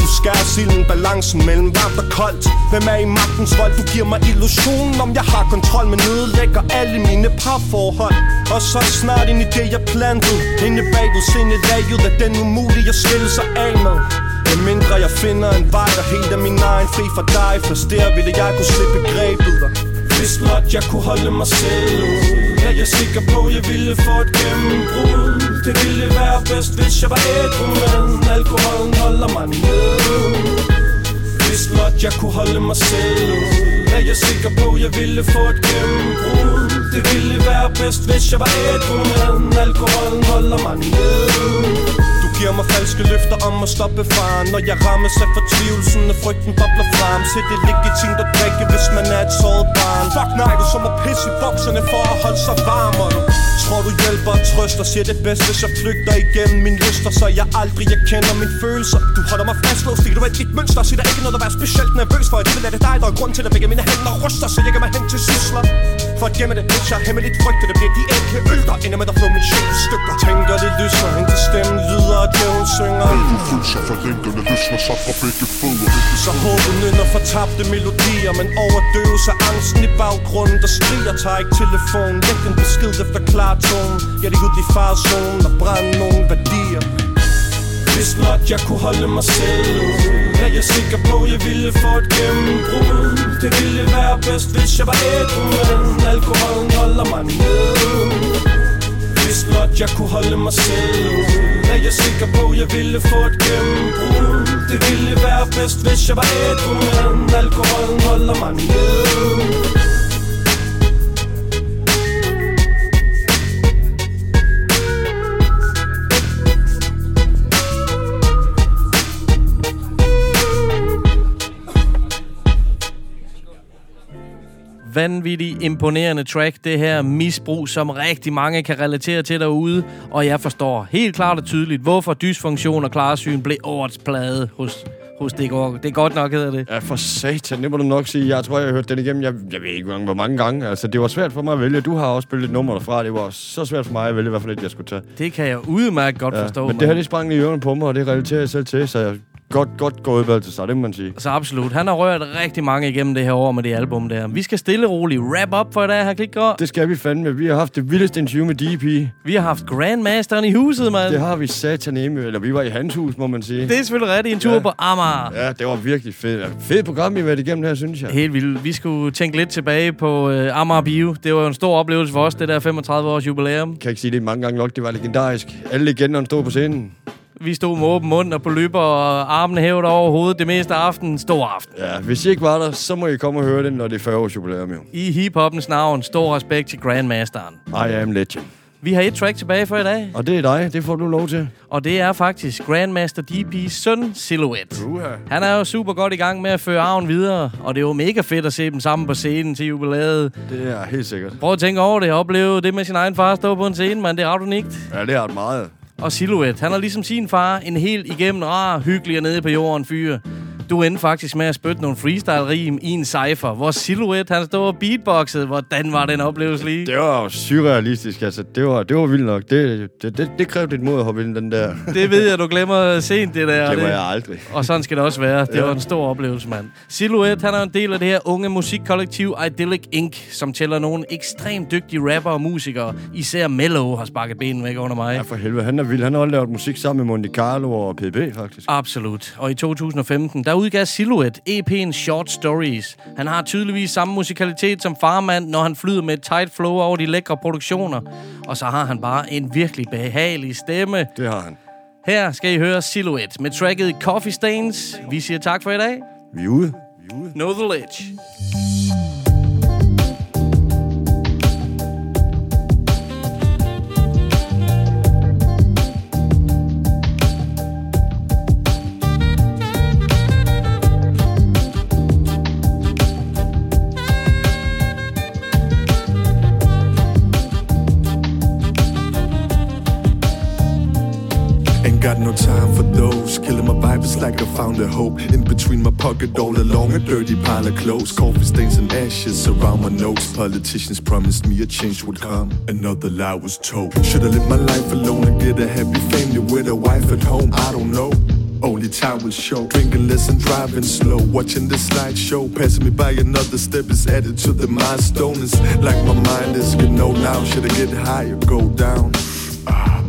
Du skærer silden balancen mellem varmt og koldt. Hvem er i magtens vold? Du giver mig illusionen om jeg har kontrol Men ødelægger alle mine parforhold. Og så er snart en idé jeg plantede Inde bagved sindelaget er den umulige at skille sig af med. Med mindre jeg finder en vej, der helt af min egen. Fri for dig Først der ville jeg kunne slippe grebet. Hvis blot jeg kunne holde mig selv ud Er jeg sikker på, jeg ville få et gennembrud. Det ville være bedst, hvis jeg var ædru Men alkoholen holder mig ned Hvis blot jeg kunne holde mig selv ud Er jeg sikker på, jeg ville få et gennembrud. Det ville være bedst, hvis jeg var ædru Men alkoholen holder mig nede giver mig falske løfter om at stoppe faren. Når jeg rammes af fortvivlelsen og frygten bobler frem. Så det er legitimt at drikke, hvis man er et såret barn. Fuck nej, du er som at pisse i bukserne for at holde sig varm Og du tror du hjælper og trøster Siger det bedste, jeg flygter igennem mine lyster Så jeg aldrig jeg kender mine følelser. Du holder mig fastlåst, stikker du et dit mønster Siger der ikke noget at være specielt nervøs for. Det vil lade dig, der er grund til at begge mine hænder ryster Så lægger mig hen til sysler For at gemme det, hvis jeg hemmeligt frygter Det bliver de enkle øl, der ender med at flå min sjæl stykker. Tænker det lyser, indtil stemmen lyder og djævlen synger. Følelser for længderne løsner sig fra begge fødder. Så håbet nynder fortabte melodier Men overdøves af angsten i baggrunden Der skriger, tager ikke telefon Læg en besked efter klar tone Ja, det er ud i farzonen og brænde nogle værdier hvis blot jeg kunne holde mig selv. Er jeg sikker på, jeg ville få et gennembrud. Det ville være bedst, hvis jeg var ædru Men alkoholen holder mig ned Hvis blot jeg kunne holde mig selv. Er jeg sikker på, jeg ville få et gennembrud. Det ville være bedst, hvis jeg var ædru Men alkoholen holder mig ned vanvittigt imponerende track, det her misbrug, som rigtig mange kan relatere til derude. Og jeg forstår helt klart og tydeligt, hvorfor dysfunktion og klarsyn blev årets plade hos, hos det, går, det er godt nok, hedder det. Ja, for satan, det må du nok sige. Jeg tror, jeg har hørt den igennem, jeg, jeg ved ikke, hvor mange gange. Altså, det var svært for mig at vælge. Du har også spillet et nummer derfra. Det var så svært for mig at vælge, hvad for et jeg skulle tage. Det kan jeg udmærket godt Ja, forstå. men det her, det sprang i ørerne på mig, og det relaterer jeg selv til, så jeg godt, godt gået sig, det må man sige. Så absolut. Han har rørt rigtig mange igennem det her år med det album der. Vi skal stille og roligt wrap up for i dag, her Klikgaard. Det skal vi fandme. Vi har haft det vildeste interview med DP. Vi har haft Grandmasteren i huset, mand. Det har vi satan med, eller vi var i hans hus, må man sige. Det er selvfølgelig rigtigt. En tur Ja. på Amager. Ja, det var virkelig fedt. Fedt program, vi har været igennem her, synes jeg. Helt vildt. Vi skulle tænke lidt tilbage på uh, Amager Bio. Det var jo en stor oplevelse for os, det der 35 års jubilæum. Kan ikke sige det mange gange nok, det var legendarisk. Alle legenderne stod på scenen. Vi stod med åben mund og på løber og armene hævet over hovedet det meste af aftenen. Stor aften. Ja, hvis I ikke var der, så må I komme og høre det, når det er 40 års jubilæum, jo. I hiphoppens navn, stor respekt til Grandmasteren. I am legend. Vi har et track tilbage for i dag. Og det er dig, det får du lov til. Og det er faktisk Grandmaster DP's søn, Silhouette. Han er jo super godt i gang med at føre arven videre, og det er jo mega fedt at se dem sammen på scenen til jubilæet. Det er helt sikkert. Prøv at tænke over det. Opleve det med sin egen far stå på en scene, man. Det er ret unikt. Ja, det er det meget. Og Silhouette, han er ligesom sin far en helt igennem rar, hyggelig og nede på jorden fyre. Du endte faktisk med at spytte nogle freestyle-rim i en cypher, hvor Silhouette, han stod og beatboxede. Hvordan var den oplevelse lige? Det var surrealistisk, altså. Det var, det var vildt nok. Det, det, det, det krævede lidt mod at hoppe ind den der. Det ved jeg, du glemmer sent det der. og Glemmer det, jeg aldrig. Og sådan skal det også være. Det Ja. var en stor oplevelse, mand. Silhouette, han er en del af det her unge musikkollektiv Idyllic Inc., som tæller nogle ekstremt dygtige rapper og musikere. Især Mello har sparket benen væk under mig. Ja, for helvede. Han er vild. Han har lavet musik sammen med Monte Carlo og PB, faktisk. Absolut. Og i 2015, der udgav Silhouette EP'en Short Stories. Han har tydeligvis samme musikalitet som farmand, når han flyder med et tight flow over de lækre produktioner. Og så har han bare en virkelig behagelig stemme. Det har han. Her skal I høre Silhouette med tracket Coffee Stains. Vi siger tak for i dag. Vi er ude. Know the Ledge. I found a hope. In between my pocket, all along a dirty pile of clothes. Coffee stains and ashes around my nose. Politicians promised me a change would come. Another lie was told. Should I live my life alone and get a happy family with a wife at home? I don't know. Only time will show. Drinking less and driving slow. Watching the slideshow. Passing me by another step is added to the milestone. It's like my mind is, you know now. Should I get high or go down?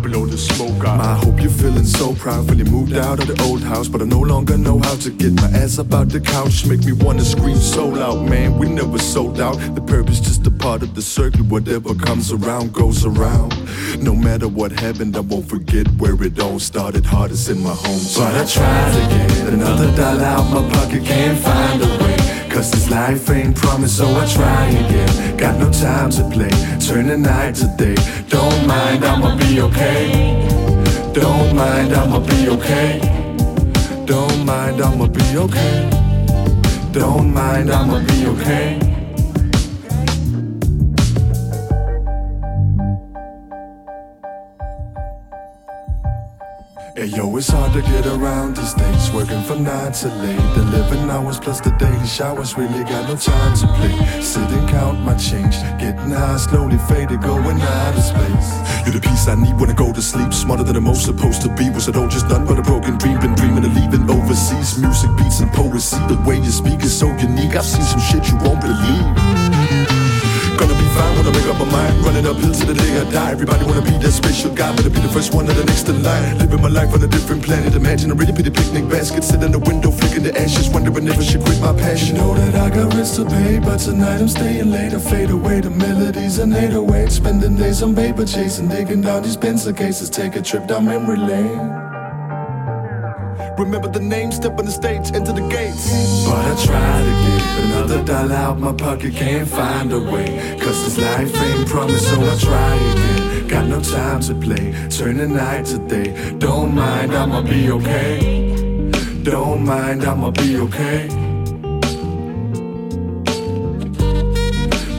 Blow the. I hope you're feeling so proud. Fully moved out of the old house, but I no longer know how to get my ass up out the couch. Make me wanna scream so loud, man. We never sold out. The purpose just a part of the circle. Whatever comes around goes around. No matter what happened, I won't forget where it all started. Hardest in my home. But I tried to get another dollar out my pocket, can't find a way. Cause this life ain't promised, so I try again. Got no time to play, turn the night to day. Don't mind, I'ma be okay. Don't mind, I'ma be okay. Don't mind, I'ma be okay. Don't mind, I'ma be okay. Hey yo, it's hard to get around these days. Working from 9 to late. 11 hours plus the daily showers. Really got no time to play. Sit and count my change. Getting high, slowly faded, going out of space. You're the peace I need when I go to sleep. Smarter than I'm most supposed to be. Was it all just done but a broken dream? Been dreaming of leaving overseas. Music, beats, and poesy. The way you speak is so unique. I've seen some shit you won't believe. Gonna be fine when I make up my mind. Running uphill to the day I die. Everybody wanna be that special guy, better be the first one or the next in line. Living my life on a different planet. Imagine a really pretty picnic basket. Sit in the window, flicking the ashes. Wondering if I should quit my passion. You know that I got rest to pay, but tonight I'm staying late. I fade away the melodies and 808. Spending days on paper chasing, digging down these pencil cases. Take a trip down memory lane. Remember the name, step on the stage, enter the gates. But I try to get another dollar out my pocket, can't find a way. Cause this life ain't promised, so I try again. Got no time to play, turn the night to day. Don't mind, I'ma be okay. Don't mind, I'ma be okay.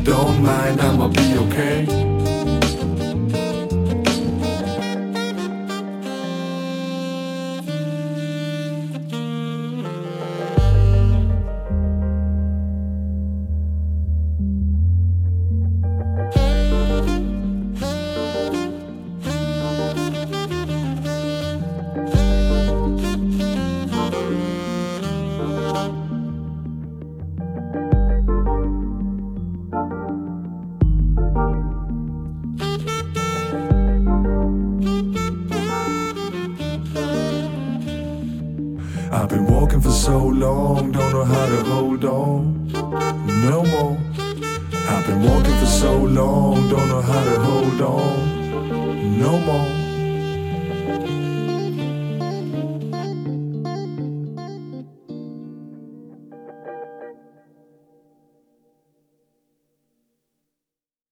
Don't mind, I'ma be okay.